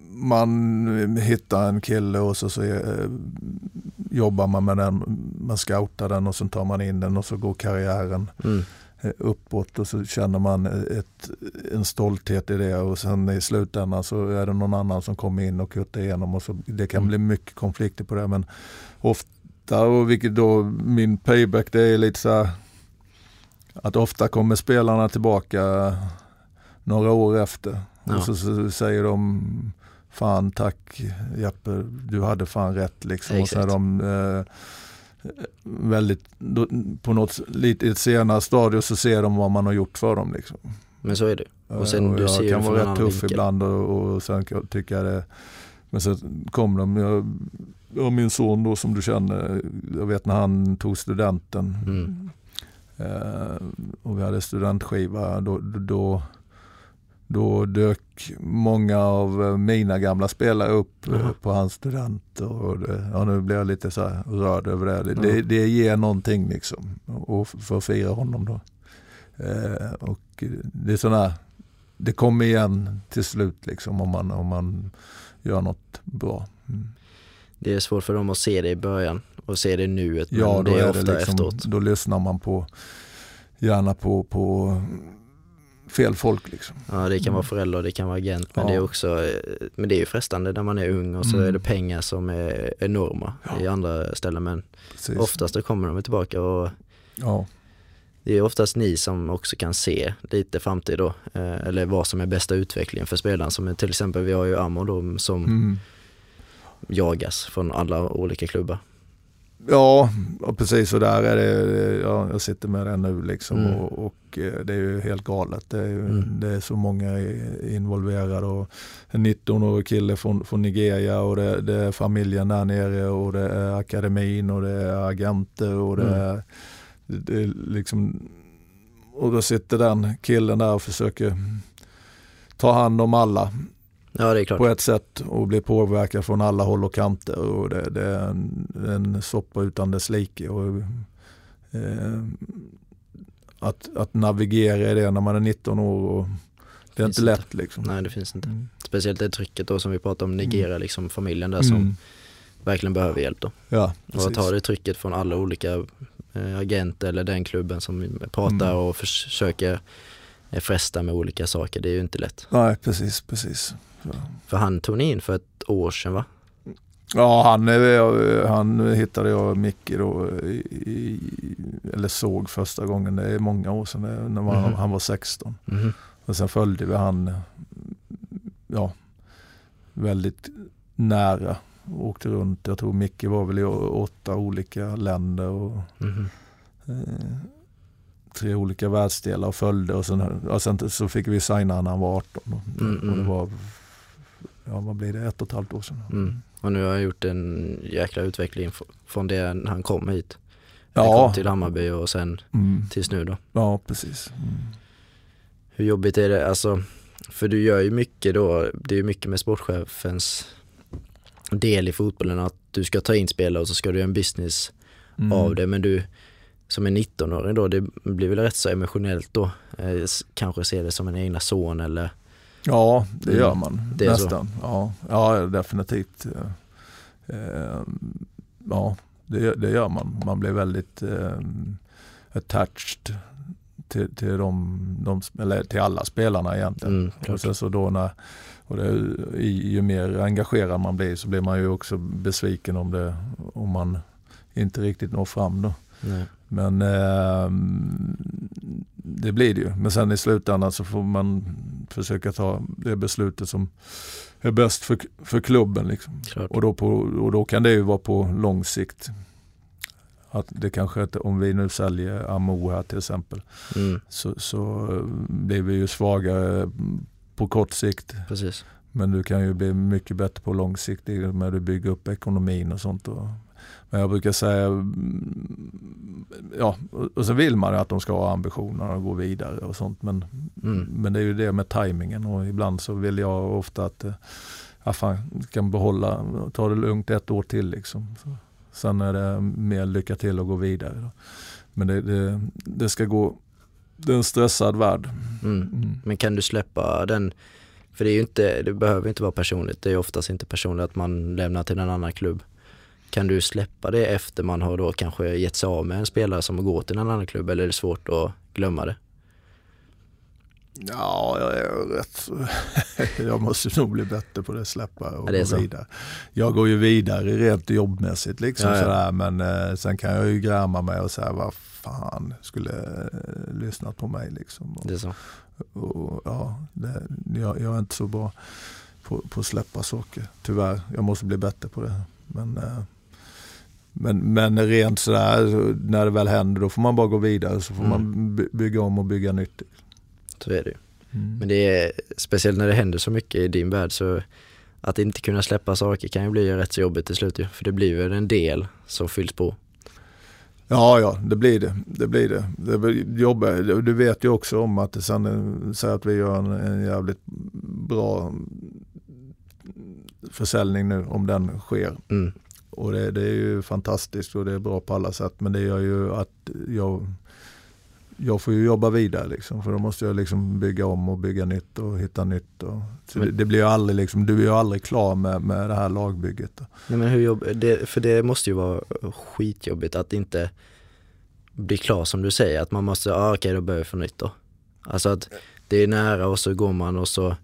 man hittar en kille och så, så eh, jobbar man med den, man scoutar den och så tar man in den och så går karriären mm, eh, uppåt och så känner man ett, en stolthet i det och sen i slutändan så är det någon annan som kommer in och kuttar igenom och så det kan Mm. bli mycket konflikter på det men ofta och vilket då min payback det är lite så här att ofta kommer spelarna tillbaka några år efter Ja. och så, så säger de Fan tack Jeppe, du hade fan rätt liksom. Och så är Exakt. de eh, väldigt, då, på något lite i ett senare stadie så ser de vad man har gjort för dem. Liksom. men så är det. Och sen Eh, du jag ser kan vara rätt tuff vinkel. ibland och, och sen kan jag tycka det men så kom de, jag, jag har min son då som du känner, jag vet när han tog studenten Mm. eh, och vi hade studentskiva då, då, då dök många av eh, mina gamla spelare upp Jaha. på hans student och det, ja, nu blir jag lite så rörd över det. Det, det, det ger någonting liksom och för att fira honom då. Eh, och det är sådana det kommer igen till slut liksom om man, om man gör något bra. Mm. Det är svårt för dem att se det i början och se det nuet men Ja, då det är, är ofta det liksom, efteråt. då lyssnar man på gärna på, på fel folk liksom. Ja det kan vara förälder och det kan vara agent men Ja. det är också, eh, men det är ju frestande när man är ung och så Mm. är det pengar som är enorma Ja. i andra ställen men Precis. oftast då kommer de tillbaka och Ja, det är oftast ni som också kan se lite framtid då eh, eller vad som är bästa utvecklingen för spelaren som till exempel vi har ju Amo då som mm. jagas från alla olika klubbar. Ja och precis och där är det, ja, jag sitter med det nu liksom Mm. och, och eh, det är ju helt galet. Det är, ju, Mm. det är så många involverade och en 19-årig kille från, från Nigeria och det, det är familjen där nere och det är akademin och det är agenter och det Mm. är, det är liksom och då sitter den killen där och försöker ta hand om alla Ja det är klart. på ett sätt och blir påverkad från alla håll och kanter och det, det är en, en soppa utan dess like. Och, eh, att, att navigera i det när man är 19 år och det är Finns inte inte. lätt liksom. Nej det finns inte. Mm. Speciellt det trycket då som vi pratade om Nigeria, liksom familjen där som Mm. verkligen behöver hjälp då. Ja, Och att ha det trycket från alla olika eh, agenter eller den klubben som pratar Mm. och försöker fresta med olika saker, det är ju inte lätt. Nej, precis, precis. Ja. För han tog ni in för ett år sedan va? Ja, han, är- han hittade jag Micke då, i, i, eller såg första gången, det är många år sedan, när man, Mhm. han var 16. Mhm. Och sen följde vi han ja, väldigt nära. Åkte runt, jag tror Micke var väl i åtta olika länder och Mhm. eh, tre olika världsdelar och följde och sen, och sen så fick vi signa när han var 18. Och, Mm, och det mm. var, ja vad blir det, ett och ett halvt år sedan. Mm. Och nu har han gjort en jäkla utveckling från det när han kom hit. Han kom Ja, till Hammarby och sen mm, tills nu då. ja precis. Mm. Hur jobbigt är det, alltså, för du gör ju mycket då, det är ju mycket med sportchefens del i fotbollen att du ska ta in spelare och så ska du göra en business Mm. av det men du som en 19-åring då, det blir väl rätt så emotionellt då, eh, kanske ser det som en egna son eller Ja, det Mm, gör man det är nästan. Ja, ja, definitivt. Eh, Ja, det, det gör man. Man blir väldigt eh, attached till, till, de, de, eller till alla spelarna egentligen. mm, och sen så då när, och det, ju mer engagerad man blir så blir man ju också besviken om, det, om man inte riktigt når fram. Då. Nej. Men eh, det blir det ju. Men sen i slutändan så får man försöka ta det beslutet som är bäst för, för klubben. Liksom. Och, då på, och då kan det ju vara på lång sikt. Att det kanske är, om vi nu säljer Amo här till exempel Mm, så, så blir vi ju svagare på kort sikt. precis. Men du kan ju bli mycket bättre på lång sikt när du bygger upp ekonomin och sånt. Men jag brukar säga, mm, ja, och så vill man ju att de ska ha ambitioner att gå vidare och sånt. Men, mm. men det är ju det med tajmingen och ibland så vill jag ofta att eh, ja, fan, kan behålla, ta det lugnt ett år till liksom. Så, sen är det mer lycka till att gå vidare. Då. Men det, det, det, ska gå, det är en stressad värld. Mm. Mm. Men kan du släppa den, för det är ju inte, det behöver inte vara personligt, det är oftast inte personligt att man lämnar till en annan klubb. Kan du släppa det efter man har då kanske gett sig av med en spelare som går till en annan klubb eller är det svårt att glömma det? Ja, jag är rätt Jag måste nog bli bättre på det, släppa och ja, gå vidare. Jag går ju vidare rent jobbmässigt liksom ja, ja. sådär men eh, sen kan jag ju gräma mig och säga vad fan skulle eh, lyssnat på mig liksom. Och, det är så. Och, ja, det, jag, jag, är inte så bra på, på att släppa saker, tyvärr. Jag måste bli bättre på det. Men, eh, men, men rent sådär, när det väl händer då får man bara gå vidare så får mm. man bygga om och bygga nytt. Så är det ju. Mm. Men det är speciellt när det händer så mycket i din värld så att inte kunna släppa saker kan ju bli rätt så jobbigt till slut ju. För det blir väl en del som fylls på. Ja, ja, det blir det. Det blir det. det blir jobbigt. Du vet ju också om att det sen, säg att vi gör en, en jävligt bra försäljning nu om den sker. Mm. Och det, det, är ju fantastiskt och det är bra på alla sätt men det gör ju att jag, jag får ju jobba vidare liksom, för då måste jag liksom bygga om och bygga nytt och hitta nytt. Och, det, det, blir ju aldrig liksom, du är ju aldrig klar med, med det här lagbygget. Nej, men hur jobb, det, för det måste ju vara skitjobbigt att inte bli klar som du säger, att man måste, ah, okej okay, då börjar vi från nytt då. Alltså att det är nära och så går man och så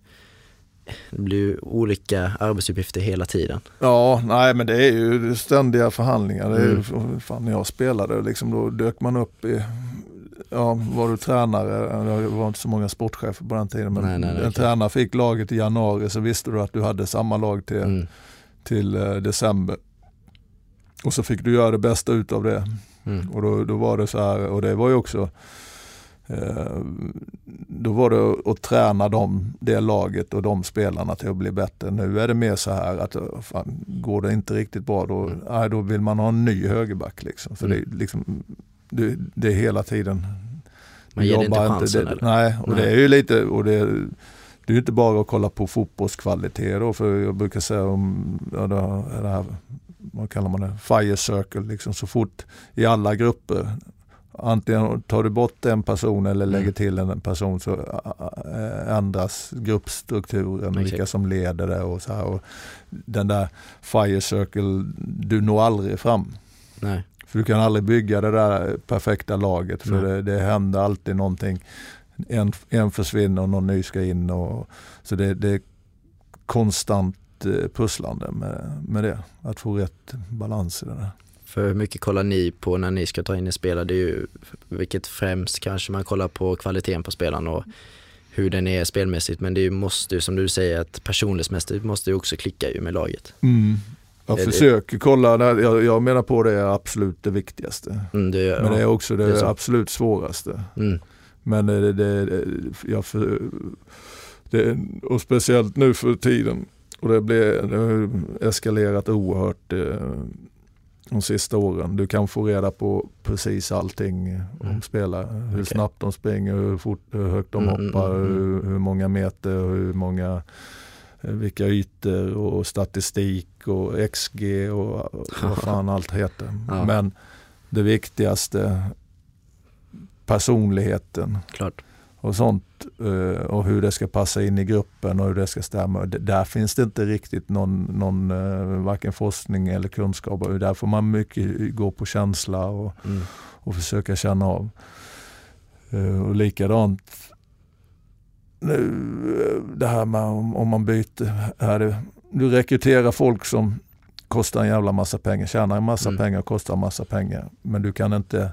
det blir ju olika arbetsuppgifter hela tiden. Ja, nej men det är ju ständiga förhandlingar. Det är ju, mm. fan när jag spelade, liksom, då dök man upp i Ja, var du tränare, det var inte så många sportchefer på den tiden, men nej, nej, en okay. tränare fick laget i januari så visste du att du hade samma lag till, mm. till uh, december. Och så fick du göra det bästa utav det. Mm. Och då, då var det så här, och det var ju också Eh, då var det att träna dem, det laget och de spelarna till att bli bättre. Nu är det mer så här att fan, går det inte riktigt bra då, mm. nej, då vill man ha en ny högerback. Liksom. Så mm. det, liksom, det, det, är hela tiden. Man ger det inte chansen? Inte, det, nej, och nej. det är ju lite, och det, det är inte bara att kolla på fotbollskvalitet då, för jag brukar säga om, ja, det här, vad kallar man det, fire circle, liksom så fort i alla grupper antingen tar du bort en person eller lägger mm. till en person så ändras gruppstrukturen, okay. vilka som leder det och så här. Och den där fire circle, du når aldrig fram. Nej. För du kan aldrig bygga det där perfekta laget för det, det händer alltid någonting. En, en försvinner och någon ny ska in. Och, så det, det är konstant eh, pusslande med, med det. Att få rätt balans i det där. För hur mycket kollar ni på när ni ska ta in en spelare? Det är ju, vilket främst kanske man kollar på kvaliteten på spelaren och hur den är spelmässigt. Men det måste ju som du säger att personlighetsmässigt måste ju också klicka ju med laget. Mm. Jag försöker kolla, jag, jag menar på det är absolut det viktigaste. Mm, det, men det är också det, det är absolut svåraste. Mm. Men det, det, jag för, det, och speciellt nu för tiden. Och det, blir, det eskalerat oerhört. Eh, de sista åren. Du kan få reda på precis allting om mm. spelare. Hur okay. snabbt de springer, hur, fort, hur högt de mm, mm hoppar, mm, hur, mm. hur, många meter, hur många, eh, vilka ytor och statistik och XG och vad fan allt heter. Ja. Men det viktigaste, personligheten. Klart och sånt eh, och hur det ska passa in i gruppen och hur det ska stämma. Där finns det inte riktigt någon, någon eh, varken forskning eller kunskap. Där får man mycket gå på känsla och, mm. och försöka känna av. Eh, och likadant nu, det här med om, om man byter. Här du rekryterar folk som kostar en jävla massa pengar, tjänar en massa mm. pengar, kostar en massa pengar. Men du kan inte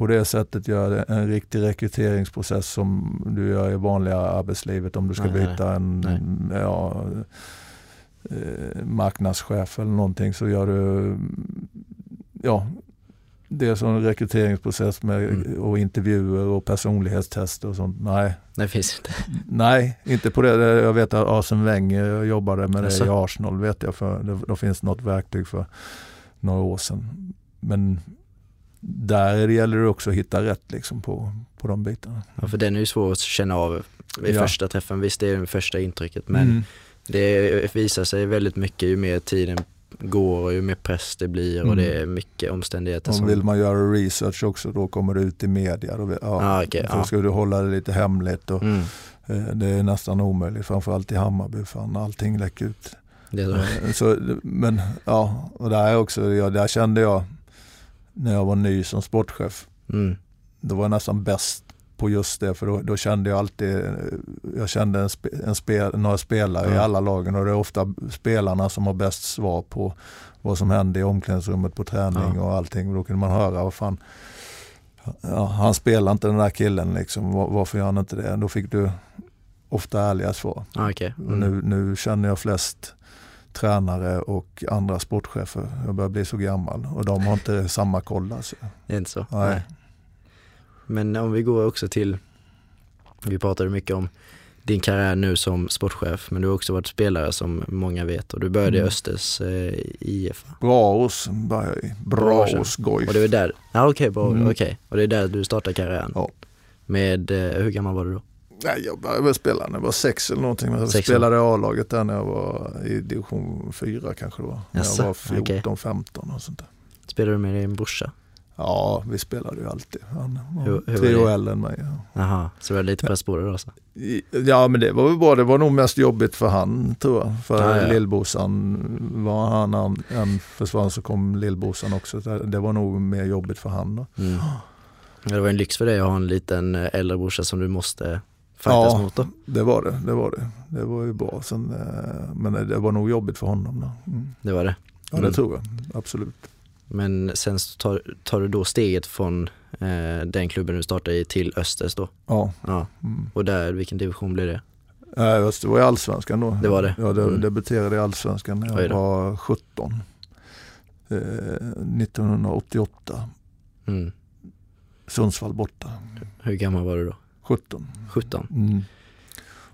på det sättet göra en riktig rekryteringsprocess som du gör i vanliga arbetslivet om du ska nej, byta en ja, eh, marknadschef eller någonting så gör du ja, det är som en rekryteringsprocess med Mm. och intervjuer och personlighetstester och sånt. Nej, Nej, det finns inte. nej, inte på det. Jag vet att Arsene Wenger jobbade med det Jaså? i Arsenal. vet jag för det, Då finns något verktyg för några år sedan. Men där gäller det också att hitta rätt liksom på, på de bitarna. Ja, för den är ju svår att känna av vid Ja. första träffen. Visst, det är det första intrycket, men Mm. det visar sig väldigt mycket ju mer tiden går och ju mer press det blir och Mm. det är mycket omständigheter Om som... vill man göra research också då kommer det ut i media. Då, ja, okej, så ja. ska du hålla det lite hemligt och Mm, eh, det är nästan omöjligt framförallt i Hammarby fan allting läcker ut. det så. Eh, så, men ja, och där, är också, ja, där kände jag när jag var ny som sportchef, Mm, då var jag nästan bäst på just det för då, då kände jag alltid, jag kände en spe, en spel, några spelare i Ja. alla lagen och det är ofta spelarna som har bäst svar på vad som hände i omklädningsrummet på träning Ja. och allting. Och då kunde man höra, vad fan, ja, han spelar inte den där killen liksom, Var- varför gör han inte det? Då fick du ofta ärliga svar. okej. Och Mm. nu, nu känner jag flest tränare och andra sportchefer. Jag börjar bli så gammal och de har inte samma koll alltså. Det är inte så. Nej. Nej. Men om vi går också till, vi pratade mycket om din karriär nu som sportchef, men du har också varit spelare som många vet och du började i Mm. Östers eh, IF? Braås började jag i. Braås Goif. Och det var där, ja okej, bra, Mm. okej. Och det är där du startade karriären? Ja. Med, eh, hur gammal var du då? Nej, jag började spela när jag var sex eller någonting. Jag Sex spelade i A-laget där när jag var i division 4 kanske det var. När Jaså, jag var 14, okej. 15 och sånt där. Spelade du med din brorsa? Ja, vi spelade ju alltid. Han var Hur- hur tre år äldre än mig. Ja. Jaha, så det var lite på dig då alltså? Ja men det var väl bra, det var nog mest jobbigt för han tror jag. För Ja, ja. lillbrorsan var han, han en försvann så kom lillbrorsan också. Så Det var nog mer jobbigt för han då. Mm. Det var en lyx för dig att ha en liten eh, äldre brorsa som du måste fightas Ja. mot då? Det var det, det var det. Det var ju bra. Sen, eh, men det var nog jobbigt för honom då. Mm. Det var det? Ja Mm. det tror jag, absolut. Men sen tar, tar du då steget från eh, den klubben du startade i till Östers då? Ja. Ja. Mm. Och där, vilken division blir det? Äh, det var i allsvenskan då. Det var det? Ja, det Mm. debuterade i allsvenskan när jag var 17. Eh, 1988. Mm. Sundsvall borta. Hur gammal var du då? 17. 17? Mm.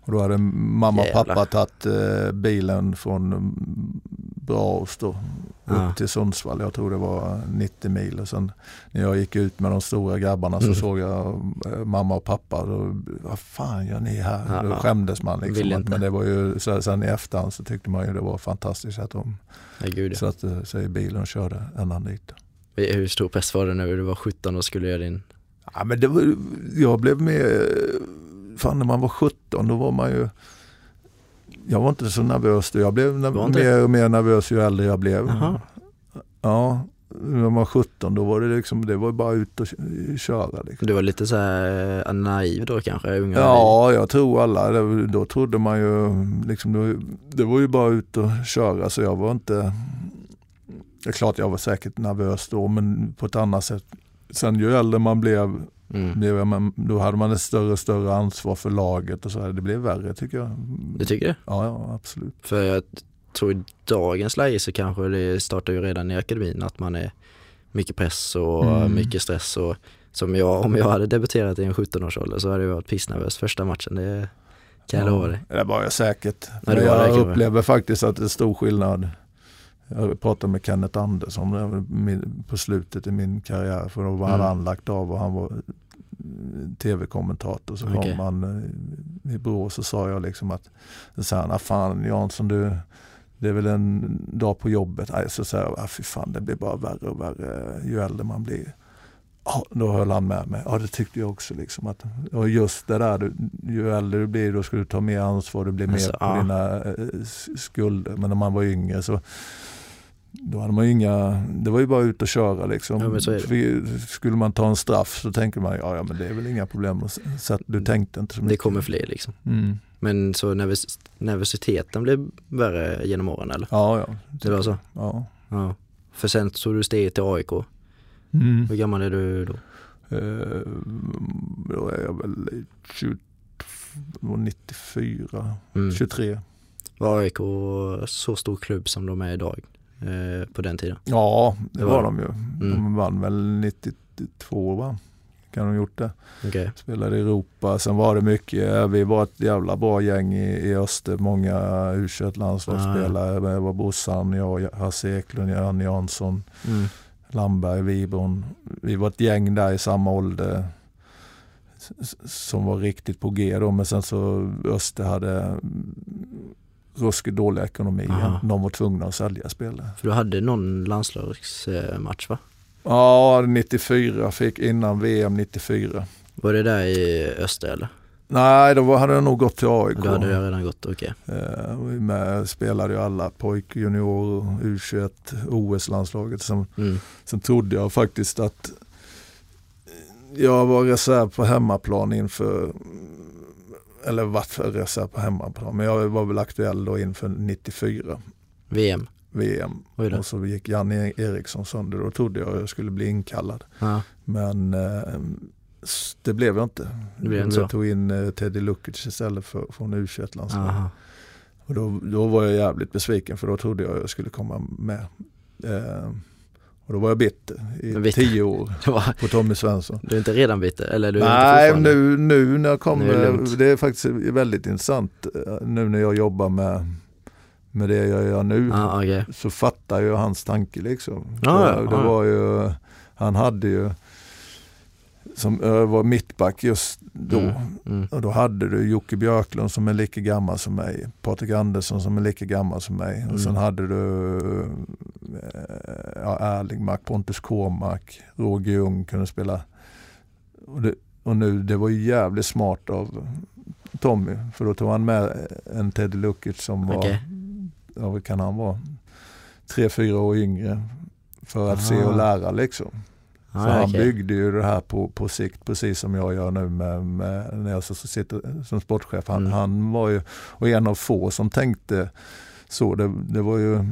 Och då hade mamma och Jävlar. pappa tagit eh, bilen från mm, Braås då upp Ja. till Sundsvall. Jag tror det var 90 mil. Och sen när jag gick ut med de stora grabbarna så Mm. såg jag eh, mamma och pappa. Då, vad fan gör ni här? Ja, då skämdes man. Liksom. Men det var ju, så, sen i efterhand så tyckte man ju det var fantastiskt att de ja. satte sig i bilen och körde ända dit. Hur stor press var det när du var 17 och skulle göra din... Ja, men det var, jag blev med, fan när man var 17 då var man ju, jag var inte så nervös då. Jag blev mer och mer nervös ju äldre jag blev. Jaha. Ja, när man var 17 då var det liksom, det var bara ut och köra. Liksom. Du var lite så här eh, naiv då kanske? Unga Ja, jag tror alla, då trodde man ju, liksom, då, det var ju bara ut och köra så jag var inte, det är klart jag var säkert nervös då men på ett annat sätt. Sen ju äldre man blev Mm. blev man, då hade man ett större och större ansvar för laget och så här. Det blev värre tycker jag. Du tycker det? Ja, ja absolut. För jag tror i dagens läge så kanske det startar ju redan i akademin att man är mycket press och Mm. mycket stress och som jag, om jag hade debuterat i en 17-årsålder så hade jag varit pissnervös första matchen, det kan jag lova dig. Det var jag säkert. Ja, var jag upplever faktiskt att det är stor skillnad. Jag pratade med Kenneth Andersson på slutet i min karriär för då var han Mm. anlagt av och han var eh, tv-kommentator. Så Okej. kom han eh, i Borås så sa jag liksom att, så han, "Ah, fan Jansson du, det är väl en dag på jobbet. Nej, så sa jag, ah, fy fan det blir bara värre och värre ju äldre man blir. Ja, då höll han med mig. Ja, det tyckte jag också. Liksom, att, och just det där, du, ju äldre du blir då ska du ta mer ansvar, du blir Alltså, mer på ja. dina eh, skulder. Men när man var yngre så då hade man ju inga, det var ju bara ut och köra liksom. Ja, så Skulle man ta en straff så tänker man, ja, ja men det är väl inga problem. Så att du tänkte inte så mycket. Det kommer fler liksom. Mm. Men så nervös, nervositeten blev värre genom åren eller? Ja, ja. Det var så? Ja. Ja. För sen tog du steget till AIK. Mm. Hur gammal är du då? Eh, då är jag väl 20, 94, Mm. 23. Var AIK så stor klubb som de är idag? Eh, på den tiden? Ja, det, Det var, var de ju. Mm. De vann väl 92 va? Kan de gjort det. Okej. Spelade i Europa. Sen var det mycket, vi var ett jävla bra gäng i, i öster. Många u landslagsspelare. Det var Bossan, jag, Hasse Eklund, Jan Jansson, Mm. Lamberg, Wibron. Vi var ett gäng där i samma ålder som var riktigt på G då. Men sen så Öster hade ruskigt dålig ekonomi. De var tvungna att sälja spelare. För du hade någon landslagsmatch va? Ja, 94 fick innan VM 94. Var det där i Öster eller? Nej, då hade jag nog gått till AIK. Då hade jag redan gått, okej. Eh, vi med, spelade ju alla pojk, junior, U21, OS-landslaget. Sen, Mm. sen trodde jag faktiskt att jag var reserv på hemmaplan inför, eller vart för reserv på hemmaplan, men jag var väl aktuell då inför 94 VM. VM. Och så gick Janne Eriksson sönder. Då trodde jag jag skulle bli inkallad. Ja. Men eh, det blev jag inte. Det blev? Jag tog in eh, Teddy Lukic istället för, från U21-landslaget. Aha. Och då, då var jag jävligt besviken för då trodde jag jag skulle komma med. Eh, och då var jag bitter i Bitter. tio år på Tommy Svensson. du är inte redan bitter? Eller du är Nej, fortfarande? nu, nu när jag kommer, är det det, är faktiskt väldigt intressant eh, nu när jag jobbar med, med det jag gör nu. Ja, okej. Så fattar jag hans tanke liksom. Ja, det, det ja. var ju, han hade ju, som var mittback just då. Mm, mm. Och då hade du Jocke Björklund som är lika gammal som mig. Patrik Andersson som är lika gammal som mig. Mm. Och sen hade du eh, ja, Erlingmark, Pontus Kåmark, Roger Ljung kunde spela. Och, det, och nu, det var ju jävligt smart av Tommy. För då tog han med en Teddy Lukic som var, Okej. ja vad kan han vara, tre, fyra år yngre. För att se och lära liksom. Så Ja, han byggde ju det här på, på sikt precis som jag gör nu med, med, när jag sitter som sportchef. Han, Mm. han var ju och en av få som tänkte så. Det, det var ju,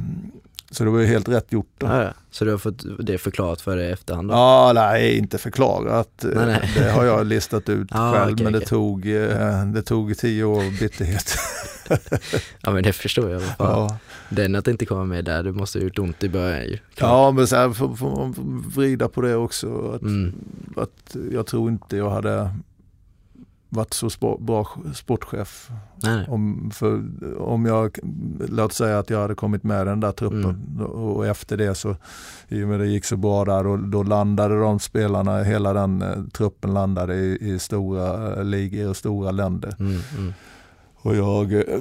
så det var ju helt rätt gjort. Då. Ja. Så du har fått det förklarat för dig i efterhand? Då? Ja, nej, inte förklarat. Nej, nej. Det har jag listat ut Ah, själv, okej, men det, tog, eh, det tog tio år bitterhet. Ja men det förstår jag. Ja. Den att inte komma med där, det måste ha gjort ont i början ju. ja, men sen får, får man vrida på det också. Att, Mm. att jag tror inte jag hade varit så spo- bra sportchef Nej. Om, för, om jag, låt säga att jag hade kommit med den där truppen Mm. och efter det så, i och med det gick så bra där och då landade de spelarna, hela den eh, truppen landade i, i stora eh, ligor och stora länder. Mm, mm. Och jag, eh,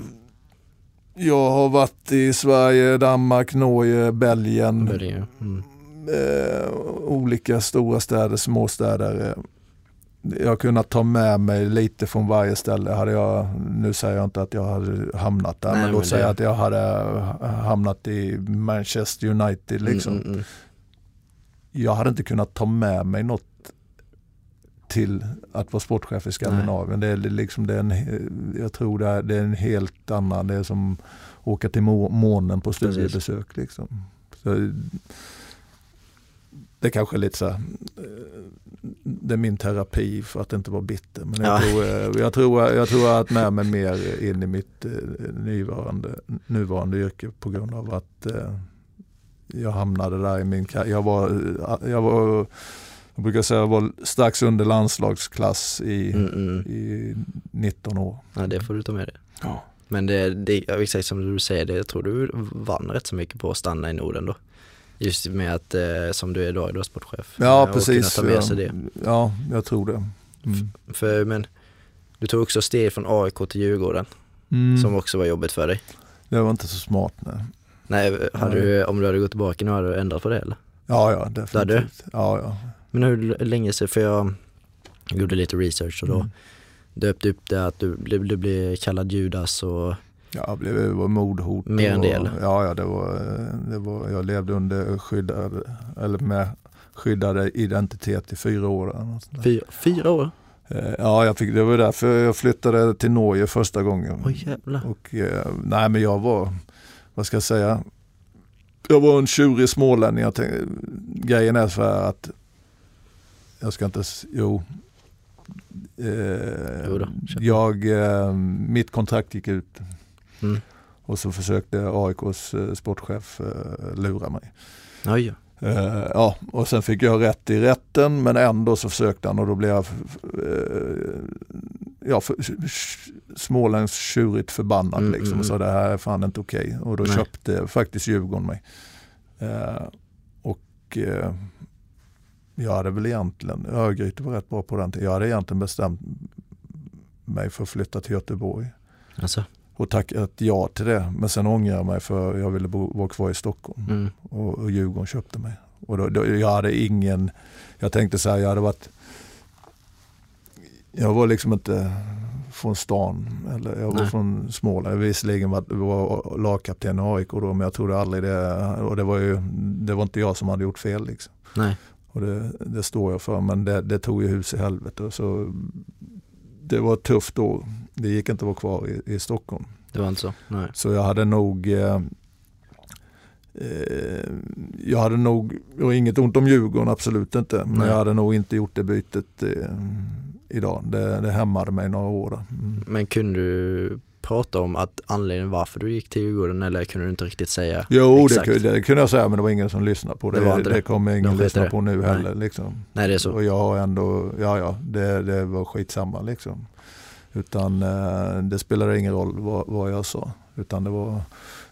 jag har varit i Sverige, Danmark, Norge, Belgien. Mm. eh, olika stora städer, småstäder. Eh, Jag har kunnat ta med mig lite från varje ställe. Hade jag, nu säger jag inte att jag hade hamnat där, Nej, men låt säga det- att jag hade hamnat i Manchester United. Liksom. Mm, mm, mm. Jag hade inte kunnat ta med mig något till att vara sportchef i Skandinavien. Det är liksom, det är en, jag tror det är, det är en helt annan, det är som åka till må, månen på studiebesök. Liksom. Så, det kanske är lite så här, eh, det är min terapi för att inte vara bitter. Men jag, Ja. tror, eh, jag, tror, jag tror jag har haft med mig mer in i mitt eh, nuvarande, nuvarande yrke på grund av att jag hamnade där i min. Jag var, jag var jag brukar säga jag var strax under landslagsklass i, Mm, mm. i 19 år. Ja det får du ta med dig. Ja. Men det, det ja, exakt som du säger, det, jag tror du vann rätt så mycket på att stanna i Norden då. Just med att, eh, som du är idag, du är sportchef. Ja, precis. ta med sig det. ja, jag tror det. Mm. För, men du tog också steg från AIK till Djurgården, Mm. som också var jobbigt för dig. Det var inte så smart. Nej. Nej, hade Nej. du, om du hade gått tillbaka nu, hade du ändrat på det eller? Ja, ja, definitivt. hade du? Ja, ja. Men hur länge sedan, för jag gjorde lite research och då Mm. döpte upp det att du, du, du blev kallad Judas och Ja, det var mordhot. Mer än och, det, eller? Ja, ja det, var, det var, jag levde under skyddad, eller med skyddad identitet i fyra år. fyra, fyra år? Eh, Ja, jag fick, det var därför jag flyttade till Norge första gången. Oj jävlar. Och, eh, nej men jag var, vad ska jag säga, jag var en tjurig smålänning. Jag tänkte, grejen är så här att, jag ska inte, jo. Eh, Jo då, jag, eh, mitt kontrakt gick ut. Mm. Och så försökte AIKs eh, sportchef eh, lura mig. Oj. Uh, ja, och sen fick jag rätt i rätten men ändå så försökte han och då blev jag uh, ja, småländskt tjurigt förbannad mm, liksom och sa mm. det här är fan inte okej. Okay. Och då Nej. köpte faktiskt Djurgården mig. Uh, och jag hade väl egentligen, Örgryte var rätt bra på den tiden, jag hade egentligen bestämt mig för att flytta till Göteborg. Alltså och tackat ja till det. Men sen ångrar jag mig för jag ville bo, vara kvar i Stockholm mm. och, och Djurgården köpte mig. Och då, då, jag hade ingen, jag tänkte så här, jag hade varit, jag var liksom inte från stan, eller jag var Nej. från Småland. Visserligen var, var lagkapten i AIK då, men jag trodde aldrig det, och det var ju, det var inte jag som hade gjort fel liksom. Nej. Och det, det står jag för, men det, det tog ju hus i helvete. Så det var tufft då. Det gick inte att vara kvar i, i Stockholm. Det var inte så? Nej. Så jag hade nog eh, eh, jag hade nog, och inget ont om Djurgården, absolut inte. Men Nej. jag hade nog inte gjort det bytet eh, idag. Det, det hämmade mig några år. Mm. Men kunde du prata om att anledningen varför du gick till Djurgården eller kunde du inte riktigt säga? Jo det, det kunde jag säga men det var ingen som lyssnade på det. Det, det. det kommer ingen De lyssna på nu Nej. heller. Liksom. Nej det är så. Och jag har ändå, ja ja det, det var skitsamma liksom. Utan eh, det spelade ingen roll vad, vad, jag sa. Utan det var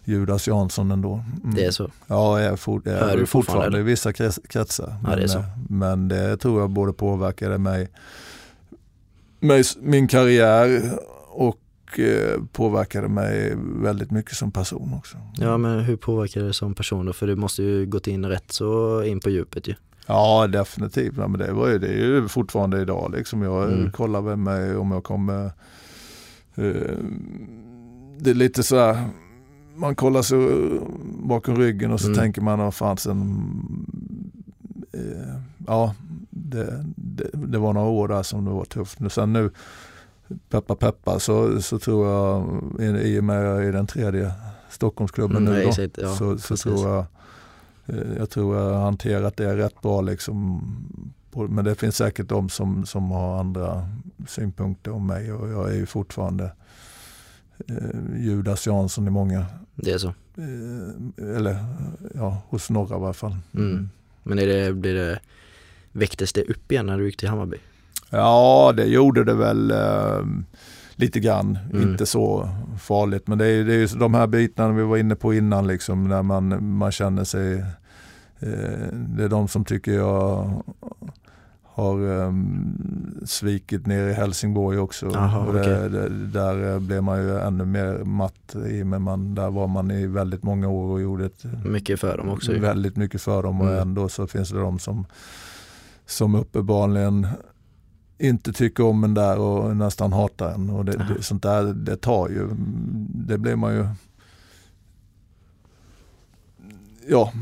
Judas Jansson ändå. Mm. Det är så? Ja, jag är, for, jag är fortfarande, fortfarande i vissa kretsar. Ja, men, det är så. Eh, men det tror jag både påverkade mig, mig min karriär och Eh, påverkade mig väldigt mycket som person också. Ja men hur påverkade det som person då? För du måste ju gått in rätt så in på djupet ju. Ja definitivt, ja, men det, var ju, det är ju fortfarande idag liksom. Jag mm. kollar med mig om jag kommer eh, Det är lite så här, man kollar sig bakom ryggen och så mm. tänker man, vad fan sen eh, Ja, det, det, det, var några år där som det var tufft. Sen nu peppa peppa så, så tror jag, i och med att jag är den tredje Stockholmsklubben mm, nu då, exakt, ja, så, så tror jag eh, jag tror jag har hanterat det rätt bra liksom. Men det finns säkert de som, som har andra synpunkter om mig och jag är ju fortfarande eh, Judas Jansson i många. Det är så? Eh, eller ja, hos några i varje fall. Mm. Men är det, blir det, väcktes det upp igen när du gick till Hammarby? Ja, det gjorde det väl eh, lite grann. Mm. Inte så farligt. Men det är, det är ju de här bitarna vi var inne på innan, liksom, när man, man känner sig... Eh, det är de som tycker jag har um, svikit ner i Helsingborg också. Aha, det, okay. det, där blev man ju ännu mer matt i, men man, där var man i väldigt många år och gjorde ett, mycket för dem också. Väldigt mycket för dem och mm. ändå så finns det de som, som uppenbarligen inte tycker om en där och nästan hatar en. Och det, det, sånt där det tar ju, det blir man ju Ja,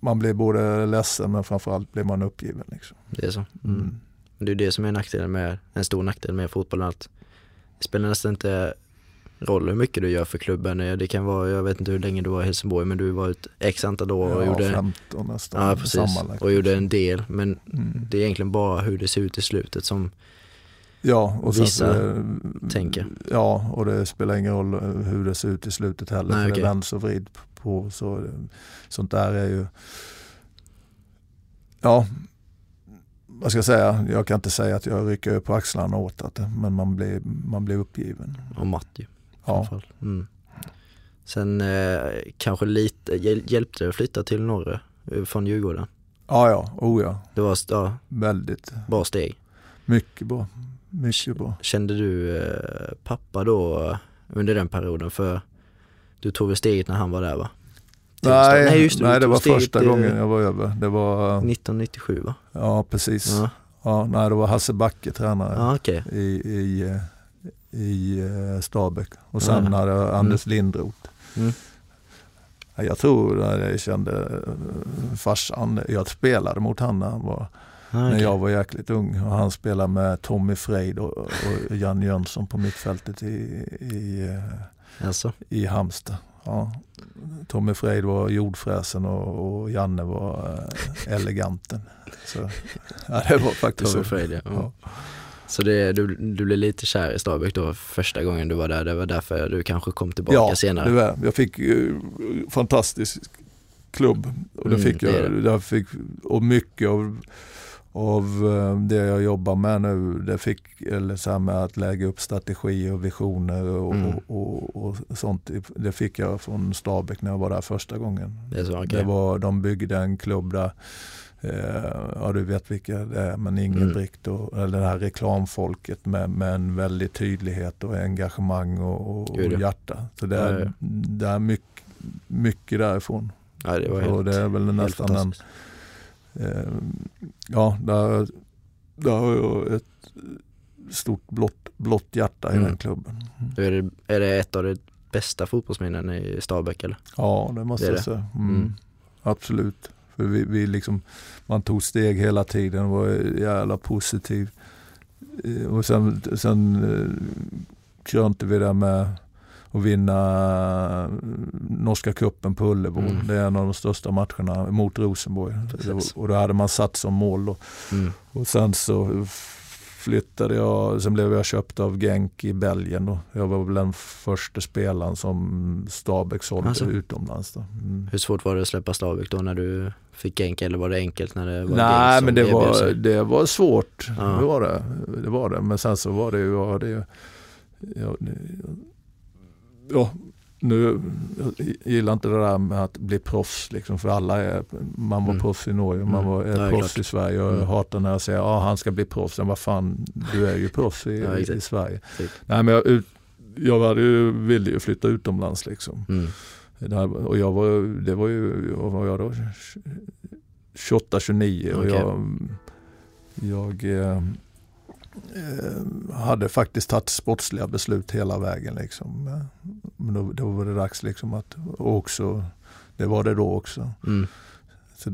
man blir både ledsen men framförallt blir man uppgiven. Liksom. Det är så. Mm. Mm. Det är det som är nackdelen med, en stor nackdel med fotbollen. Att det spelar nästan inte roll hur mycket du gör för klubben. Det kan vara, jag vet inte hur länge du var i Helsingborg men du var ett x antal år och ja, gjorde 15 nästan. Ja precis, och gjorde en del. Men mm. det är egentligen bara hur det ser ut i slutet som ja, och vissa så, tänker. Ja, och det spelar ingen roll hur det ser ut i slutet heller. Nej, för okay. det vänds och vrid på. Så, sånt där är ju Ja, vad ska jag säga, jag kan inte säga att jag rycker på axlarna åt det, men man blir, man blir uppgiven. Och matt ju. Ja. Mm. Sen eh, kanske lite, hjälpte det att flytta till norra eh, från Djurgården? Ja, ja, oh ja. Det var ja, väldigt bra steg. Mycket bra, mycket bra. Kände du eh, pappa då eh, under den perioden? För du tog väl steget när han var där va? Nej, nej, just det, nej det var första gången jag var över. Det var 1997 va? Ja precis. Ja. Ja, nej, det var Hasse Backe tränare ja, okay. i, i eh, i eh, Stabäck. Och hade jag Anders mm. Lindroth. Mm. Jag tror jag kände eh, farsan, jag spelade mot honom när, han var, okay. när jag var jäkligt ung. Och han spelade med Tommy Freid och, och Jan Jönsson på mittfältet i, i, alltså. i Halmstad. Ja. Tommy Freid var jordfräsen och, och Janne var eleganten. Så, ja, det var faktiskt Tommy Freid, ja. ja. Så det, du, du blev lite kär i Stabäck då första gången du var där. Det var därför du kanske kom tillbaka ja, senare? det var Jag fick uh, fantastisk klubb och det Mm, fick jag. det. Jag fick, och mycket av, av eh, det jag jobbar med nu, det fick, eller så här med att lägga upp strategi och visioner och, Mm. och, och, och sånt. Det fick jag från Stabäck när jag var där första gången. Det så, okej. Det var, de byggde en klubb där, ja du vet vilka det är, men Ingebrigt och eller det här reklamfolket med, med en väldig tydlighet och engagemang och, och, ja. och hjärta. Så det Ja, är, ja. det är mycket, mycket därifrån. Ja, det var och helt, det är väl nästan en, eh, ja där, där har jag ett stort blått, blått hjärta i Mm. den klubben. Är det, är det ett av de bästa fotbollsminnen i Stabäck eller? Ja, det måste Det jag säga. Mm. Mm. Absolut. För vi, vi liksom, man tog steg hela tiden och var jävla positiv. Eh, Och sen, sen eh, krönte vi det med att vinna eh, norska cupen på Ullevål. Mm. Det är en av de största matcherna mot Rosenborg. Precis. Och då hade man satt som mål. Då. Mm. Och sen så flyttade jag, sen blev jag köpt av Genk i Belgien. Då. Jag var väl den första spelaren som Stabäck sålde Alltså. utomlands. Då. Mm. Hur svårt var det att släppa Stabäck då när du fick Genk eller var det enkelt när det var Nej Genk som men det var, det var svårt. Ja. Det, var det. det var det. Men sen så var det ju, ja, det, ja, det, ja nu, jag gillar inte det där med att bli proffs liksom, för alla är, man var Mm. proffs i Norge, man Mm. var det är proffs klart. i Sverige. Jag Mm. hatar när jag säger att han ska bli proffs. Men vad fan, du är ju proffs i, Ja, i, Sverige. Exakt. Nej men jag, jag hade ju, ville ju flytta utomlands liksom. Mm. Här, och jag var, det var ju, vad var jag då? 28, 29 och jag, jag eh, hade faktiskt tagit sportsliga beslut hela vägen. Liksom. Eh, Men då, då var det dags liksom att, och också, det var det då också. Mm. Så,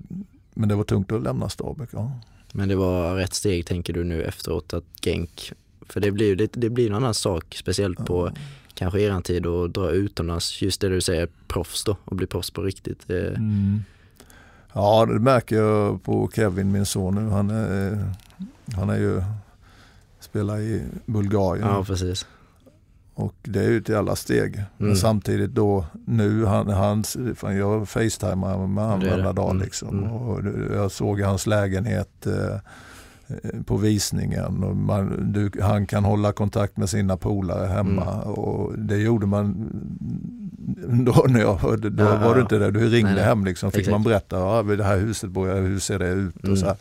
men det var tungt att lämna Stabäck. Ja. Men det var rätt steg tänker du nu efteråt att Genk, för det blir ju det, det blir en annan sak, speciellt på kanske eran tid att dra utomlands, just det du säger, proffs då, och bli proffs på riktigt. Eh, Mm. Ja, det märker jag på Kevin, min son nu. Han är, eh, han är ju, spelar i Bulgarien. Ja, precis. Och det är ju ett jävla steg. Men Mm. samtidigt då nu, han, han, jag facetimar med honom varenda dag liksom. Mm. Och jag såg hans lägenhet eh, eh, på visningen och man, du, han kan hålla kontakt med sina polare hemma Mm. och det gjorde man då när jag hörde, då Ja, var du inte där, du ringde Nej, hem liksom, fick Exakt. man berätta, ja, vid det här huset bor jag, hur ser det ut och Mm. så här.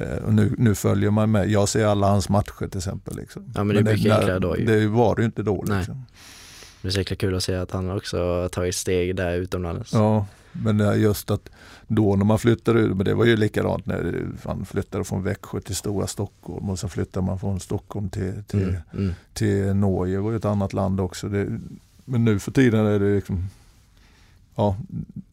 Eh, Och nu, nu följer man med, jag ser alla hans matcher till exempel. Liksom. Ja, men det är mycket enklare då ju. Det var det ju inte då. Liksom. Det är så jäkla kul att se att han också har tagit steg där utomlands. Ja, men det just att då när man flyttade ut, men det var ju likadant när man flyttade från Växjö till stora Stockholm och så flyttade man från Stockholm till, till, Mm. Mm. till Norge, det var ju ett annat land också. Det, men nu för tiden är det liksom, ja,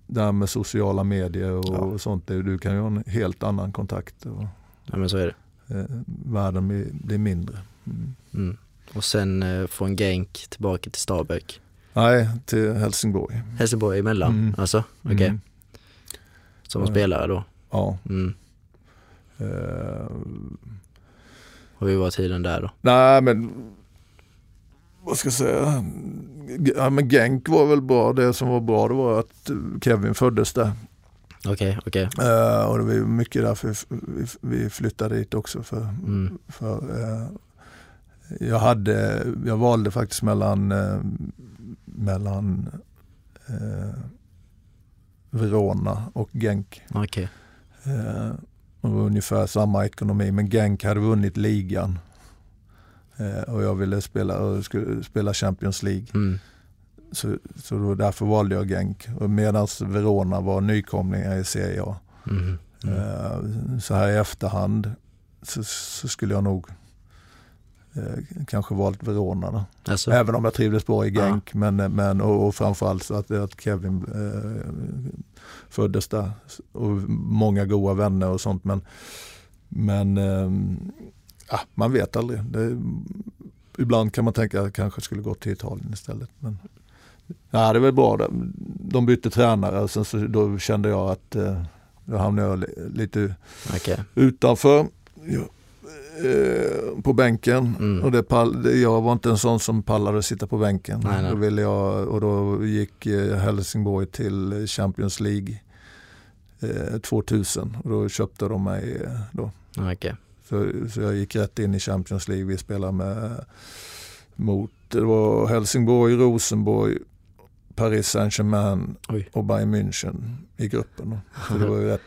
det här med sociala medier och Ja. sånt, du kan ju ha en helt annan kontakt och Ja men så är det. eh, världen blir, blir mindre. Mm. Mm. Och sen eh, från Genk tillbaka till Stabäck. Nej, till Helsingborg. Helsingborg emellan, Mm. alltså? Okej. Mm. Som Ja. spelare då? Ja. Mm. Eh, Och hur var tiden där då? Nej men vad ska jag säga? Ja, men Genk var väl bra. Det som var bra det var att Kevin föddes där. Okej, okej. Eh, och det var mycket därför vi, vi flyttade dit också. För, Mm. för, eh, jag, hade, jag valde faktiskt mellan, eh, mellan Verona och Genk. Eh, det var ungefär samma ekonomi men Genk hade vunnit ligan. Eh, och jag ville spela, spela Champions League. Mm. Så, så då, därför valde jag Genk. Medan Verona var nykomlingar i Serie A. Mm. Mm. Så här i efterhand så, så skulle jag nog eh, kanske valt Verona. Då. Alltså, Även om jag trivdes bra i Ja. Genk. Men, men, och, och framförallt så att, att Kevin eh, föddes där. Och många goda vänner och sånt. Men, men eh, ja, man vet aldrig. Det, ibland kan man tänka att jag kanske skulle gå till Italien istället. Men, ja, det väl bra. De- bytte tränare och sen så, då kände jag att eh, då hamnade jag li- lite okej. utanför. Jag, eh, på bänken. Mm. Och det pall, jag var inte en sån som pallade att sitta på bänken. Nej, nej. Då ville jag, och då gick eh, Helsingborg till Champions League eh, 2000 och då köpte de mig eh, då. Ja, Okej. Så, så jag gick rätt in i Champions League. Vi spelade med mot det var Helsingborg, Rosenborg, Paris Saint-Germain och Bayern München i gruppen. Så det var ju rätt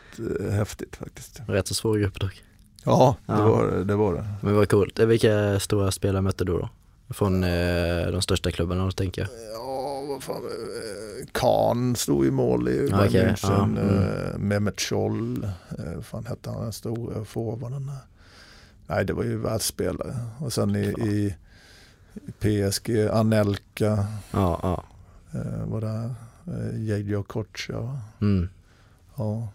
eh, häftigt faktiskt. Rätt så svår grupp dock. Ja, det, Ja. Var, det- det var det. Men vad coolt. Eh, Vilka stora spelare mötte du då? Från eh, de största klubbarna då tänker jag. Ja, vad fan. eh, Kahn stod i mål i Bayern okej, München. ja, mm. eh, Mehmet Scholl, vad fan hette han den stora forwarden? Nej, det var ju världsspelare. Och sen i, i PSG, Anelka Ja, ja. eh, var där. Eh, Jadjo Kocha. Mm. Ja.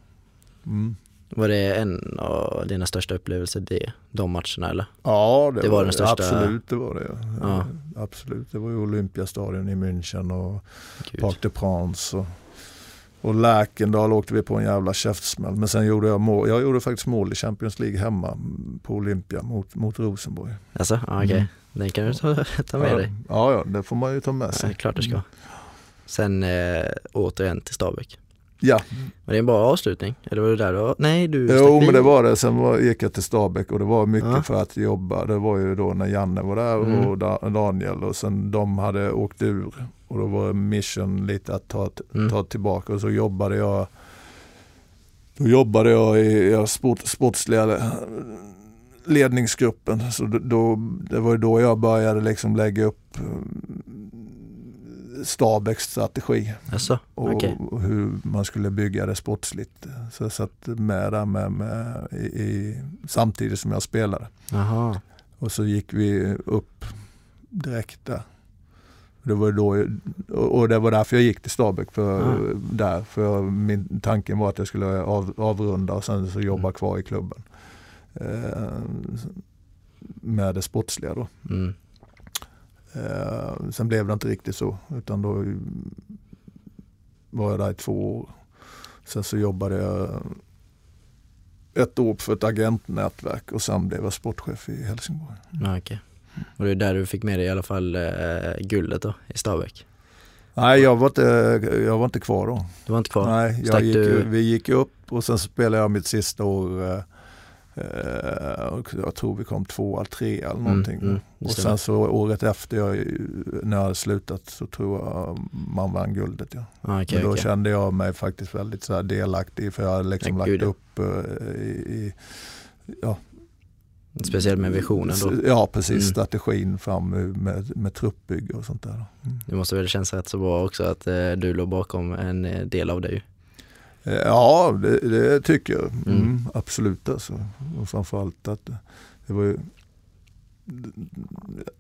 Mm. Var det en av dina största upplevelser det, de matcherna eller? Ja, det, Det var var den största- Absolut, det var det. Ja. Eh, Absolut, det var ju Olympiastadion i München och Gud. Parc de France. Och, och Läkendal åkte vi på en jävla käftsmäll. Men sen gjorde jag mål. Jag gjorde faktiskt mål i Champions League hemma mm, på Olympia mot, mot Rosenborg. Alltså, ja, okej. Mm. Den kan du ta, ta med ja, dig. Ja, ja, det får man ju ta med Ja, sig. klart du ska. Sen eh, återigen till Stabäck. Ja, Var det en bra avslutning? Eller var det där var? Nej, du jo men det var det. Sen var, gick jag till Stabäck och det var mycket Ja. för att jobba. Det var ju då när Janne var där Mm. och Da- Daniel och sen de hade åkt ur. Och då var mission lite att ta, Mm. ta tillbaka och så jobbade jag Då jobbade jag i ja, sport, sportsliga ledningsgruppen. Så då- det var då jag började liksom lägga upp eh, Stabäcks strategi Alltså, och, och hur man skulle bygga det sportsligt. Så jag satt med där med, med i, i, samtidigt som jag spelade. Jaha. Och så gick vi upp direkt där. Det var då, och det var därför jag gick till Stabäck. För, Ah. där, för min tanken var att jag skulle av, avrunda och sen så jobba Mm. kvar i klubben. Eh, med det sportsliga då. Mm. Eh, sen blev det inte riktigt så. Utan då var jag där i två år. Sen så jobbade jag ett år för ett agentnätverk och sen blev jag sportchef i Helsingborg. Ja, okej. Och det är där du fick med dig i alla fall eh, guldet då, i Stabäck. Nej, jag var inte, jag var inte kvar då. Du var inte kvar? Nej, jag gick, du- vi gick upp och sen spelade jag mitt sista år. eh, eh, jag tror vi kom två, tre eller någonting. mm, det och sen så året efter jag, när jag hade slutat så tror jag man vann guldet. Ja. Ja, okej, Men då okej. kände jag mig faktiskt väldigt så delaktig för jag hade liksom Ja, lagt gud, upp eh, i, i ja, Speciellt med visionen då. Ja precis, Mm. strategin fram med, med truppbygge och sånt där. Mm. Det måste väl kännas rätt så bra också att eh, du låg bakom en eh, del av det ju. Eh, Ja, det, det tycker jag. Mm, Mm. Absolut alltså. Och framförallt att det var ju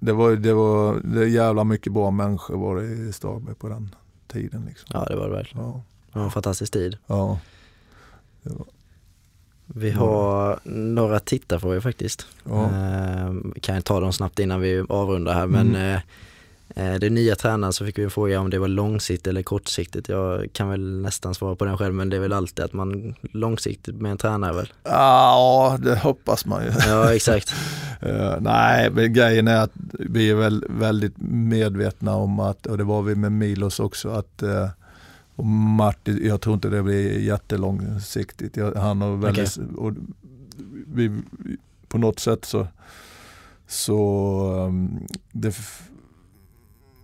det var, det var det jävla mycket bra människor var det i Stabäck på den tiden. Liksom. Ja det var det verkligen. Ja, Det var en fantastisk tid. ja. Vi Mm. har några tittarfrågor faktiskt. ja. Eh, kan jag ta dem snabbt innan vi avrundar här men Mm. eh, eh, det nya tränaren så fick vi en fråga om det var långsiktigt eller kortsiktigt. Jag kan väl nästan svara på den själv men det är väl alltid att man långsiktigt med en tränare väl? ja, det hoppas man ju. Ja exakt. Eh, nej, men grejen är att vi är väl väldigt medvetna om att, och det var vi med Milos också, att uh, och Martin, jag tror inte det blir jättelångsiktigt. Jag, han har väldigt, och vi, på något sätt så, så um, det,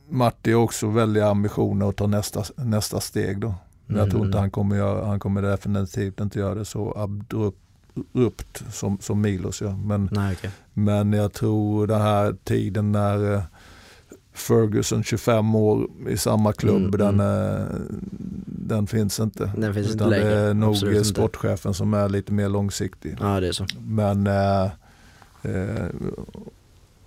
Martin har också väldiga ambitioner att ta nästa, nästa steg då. Men jag tror inte Mm. han kommer, göra, han kommer definitivt inte göra det så abrupt som, som Milos gör. Men Nej okej. men jag tror den här tiden när eh, Ferguson 25 år i samma klubb, Mm, den, eh, den finns inte. Den finns inte längre. det är nog Absolut inte. sportchefen som är lite mer långsiktig. Ja det är så. Men, eh, eh,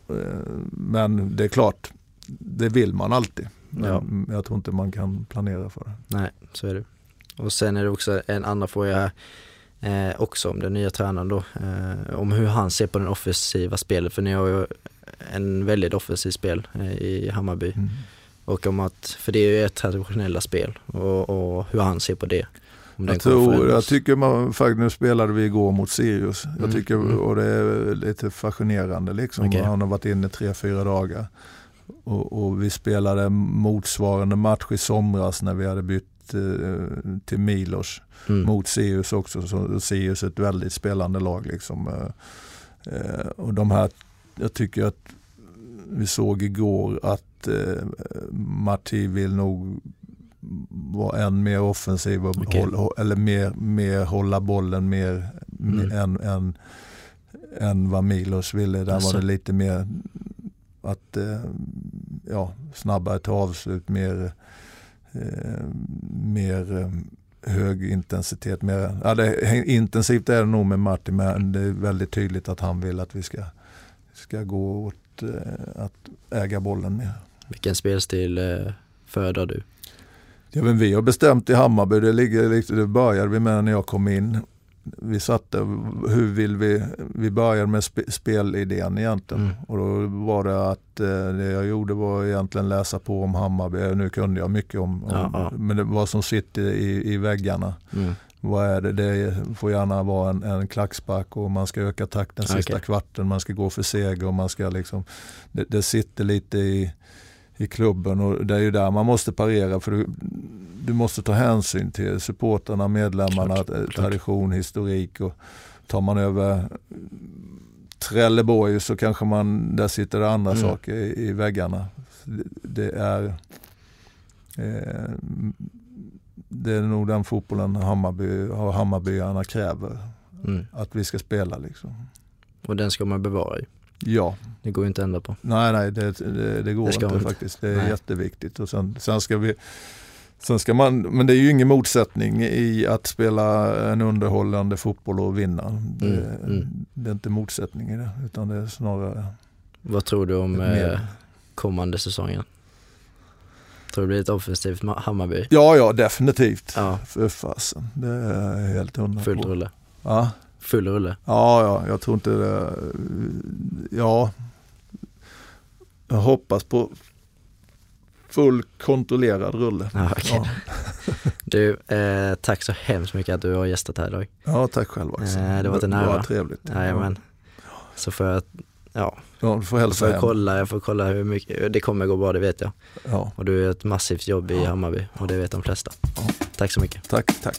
eh, men det är klart, det vill man alltid. Ja. jag tror inte man kan planera för det. Nej, så är det. Och sen är det också en annan fråga här, eh, också om den nya tränaren då, eh, om hur han ser på den offensiva spelet, för ni har ju en väldigt offensiv spel eh, i Hammarby. Mm. Och om att, för det är ju ett traditionella spel och, och hur han ser på det. Jag, tror, jag tycker man, faktiskt, nu spelade vi igår mot Sirius. Jag Mm, tycker, mm. och det är lite fascinerande liksom. Okej. Han har varit inne tre, fyra dagar. Och, och vi spelade motsvarande match i somras när vi hade bytt eh, till Milos Mm. mot Sirius också. Så Sirius är ett väldigt spelande lag liksom. Eh, eh, och de här, jag tycker att vi såg igår att eh, Marti vill nog vara än mer offensiv och Okej. hålla, eller mer, mer hålla bollen mer Mm. än, än, än vad Milos ville. Där Alltså. var det lite mer att eh, ja, snabbare ta avslut, mer, eh, mer eh, hög intensitet. Mer, ja, det, intensivt är det nog med Martin men det är väldigt tydligt att han vill att vi ska, ska gå åt eh, att äga bollen mer. Vilken spelstil eh, föredrar du? Ja, men vi har bestämt i Hammarby, det, ligger, det började vi med när jag kom in. Vi satte, hur vill vi, vi började med spe, spelidén egentligen. Mm. Och då var det att eh, det jag gjorde var egentligen läsa på om Hammarby. Nu kunde jag mycket om, om men det vad som sitter i, i väggarna. Mm. Vad är det? Det får gärna vara en, en klackspark och man ska öka takten sista Okej. kvarten, man ska gå för seger och man ska liksom, det, det sitter lite i, i klubben och det är ju där man måste parera för du, du måste ta hänsyn till supporterna, medlemmarna, Klart, eh, klart. tradition, historik och tar man över Trelleborg så kanske man, där sitter det andra Mm. saker i, i väggarna. Det, det är eh, det är nog den fotbollen Hammarby, och Hammarbyarna kräver Mm. att vi ska spela. Liksom. Och den ska man bevara ju. Ja, Det går ju inte att ändra på. nej nej det, det, det går Det inte inte. faktiskt. Det är Nej. jätteviktigt. Och sen, sen ska vi Sen ska man, men det är ju ingen motsättning i att spela en underhållande fotboll och vinna. Det, Mm, mm. det är inte motsättning i det utan det är snarare Vad tror du om eh, kommande säsongen? Tror du det blir ett offensivt Ma- Hammarby? Ja, ja definitivt. Ja, För fasen, det är helt hundra full rulle. Ja. Full rulle. Ja, ja, jag tror inte det. Ja, jag hoppas på full kontrollerad rulle. Ja, okej. Ja, Du, eh, tack så hemskt mycket att du har gästat här idag. ja tack själv också. Eh, det var en ära. var trevligt. Jajamän. Så får jag, Ja, ja du får hälsa jag får hem. kolla, Jag får kolla hur mycket, det kommer gå bra, det vet jag. Ja. Och du gör ett massivt jobb i Hammarby och det vet de flesta. Ja. Tack så mycket. Tack, tack.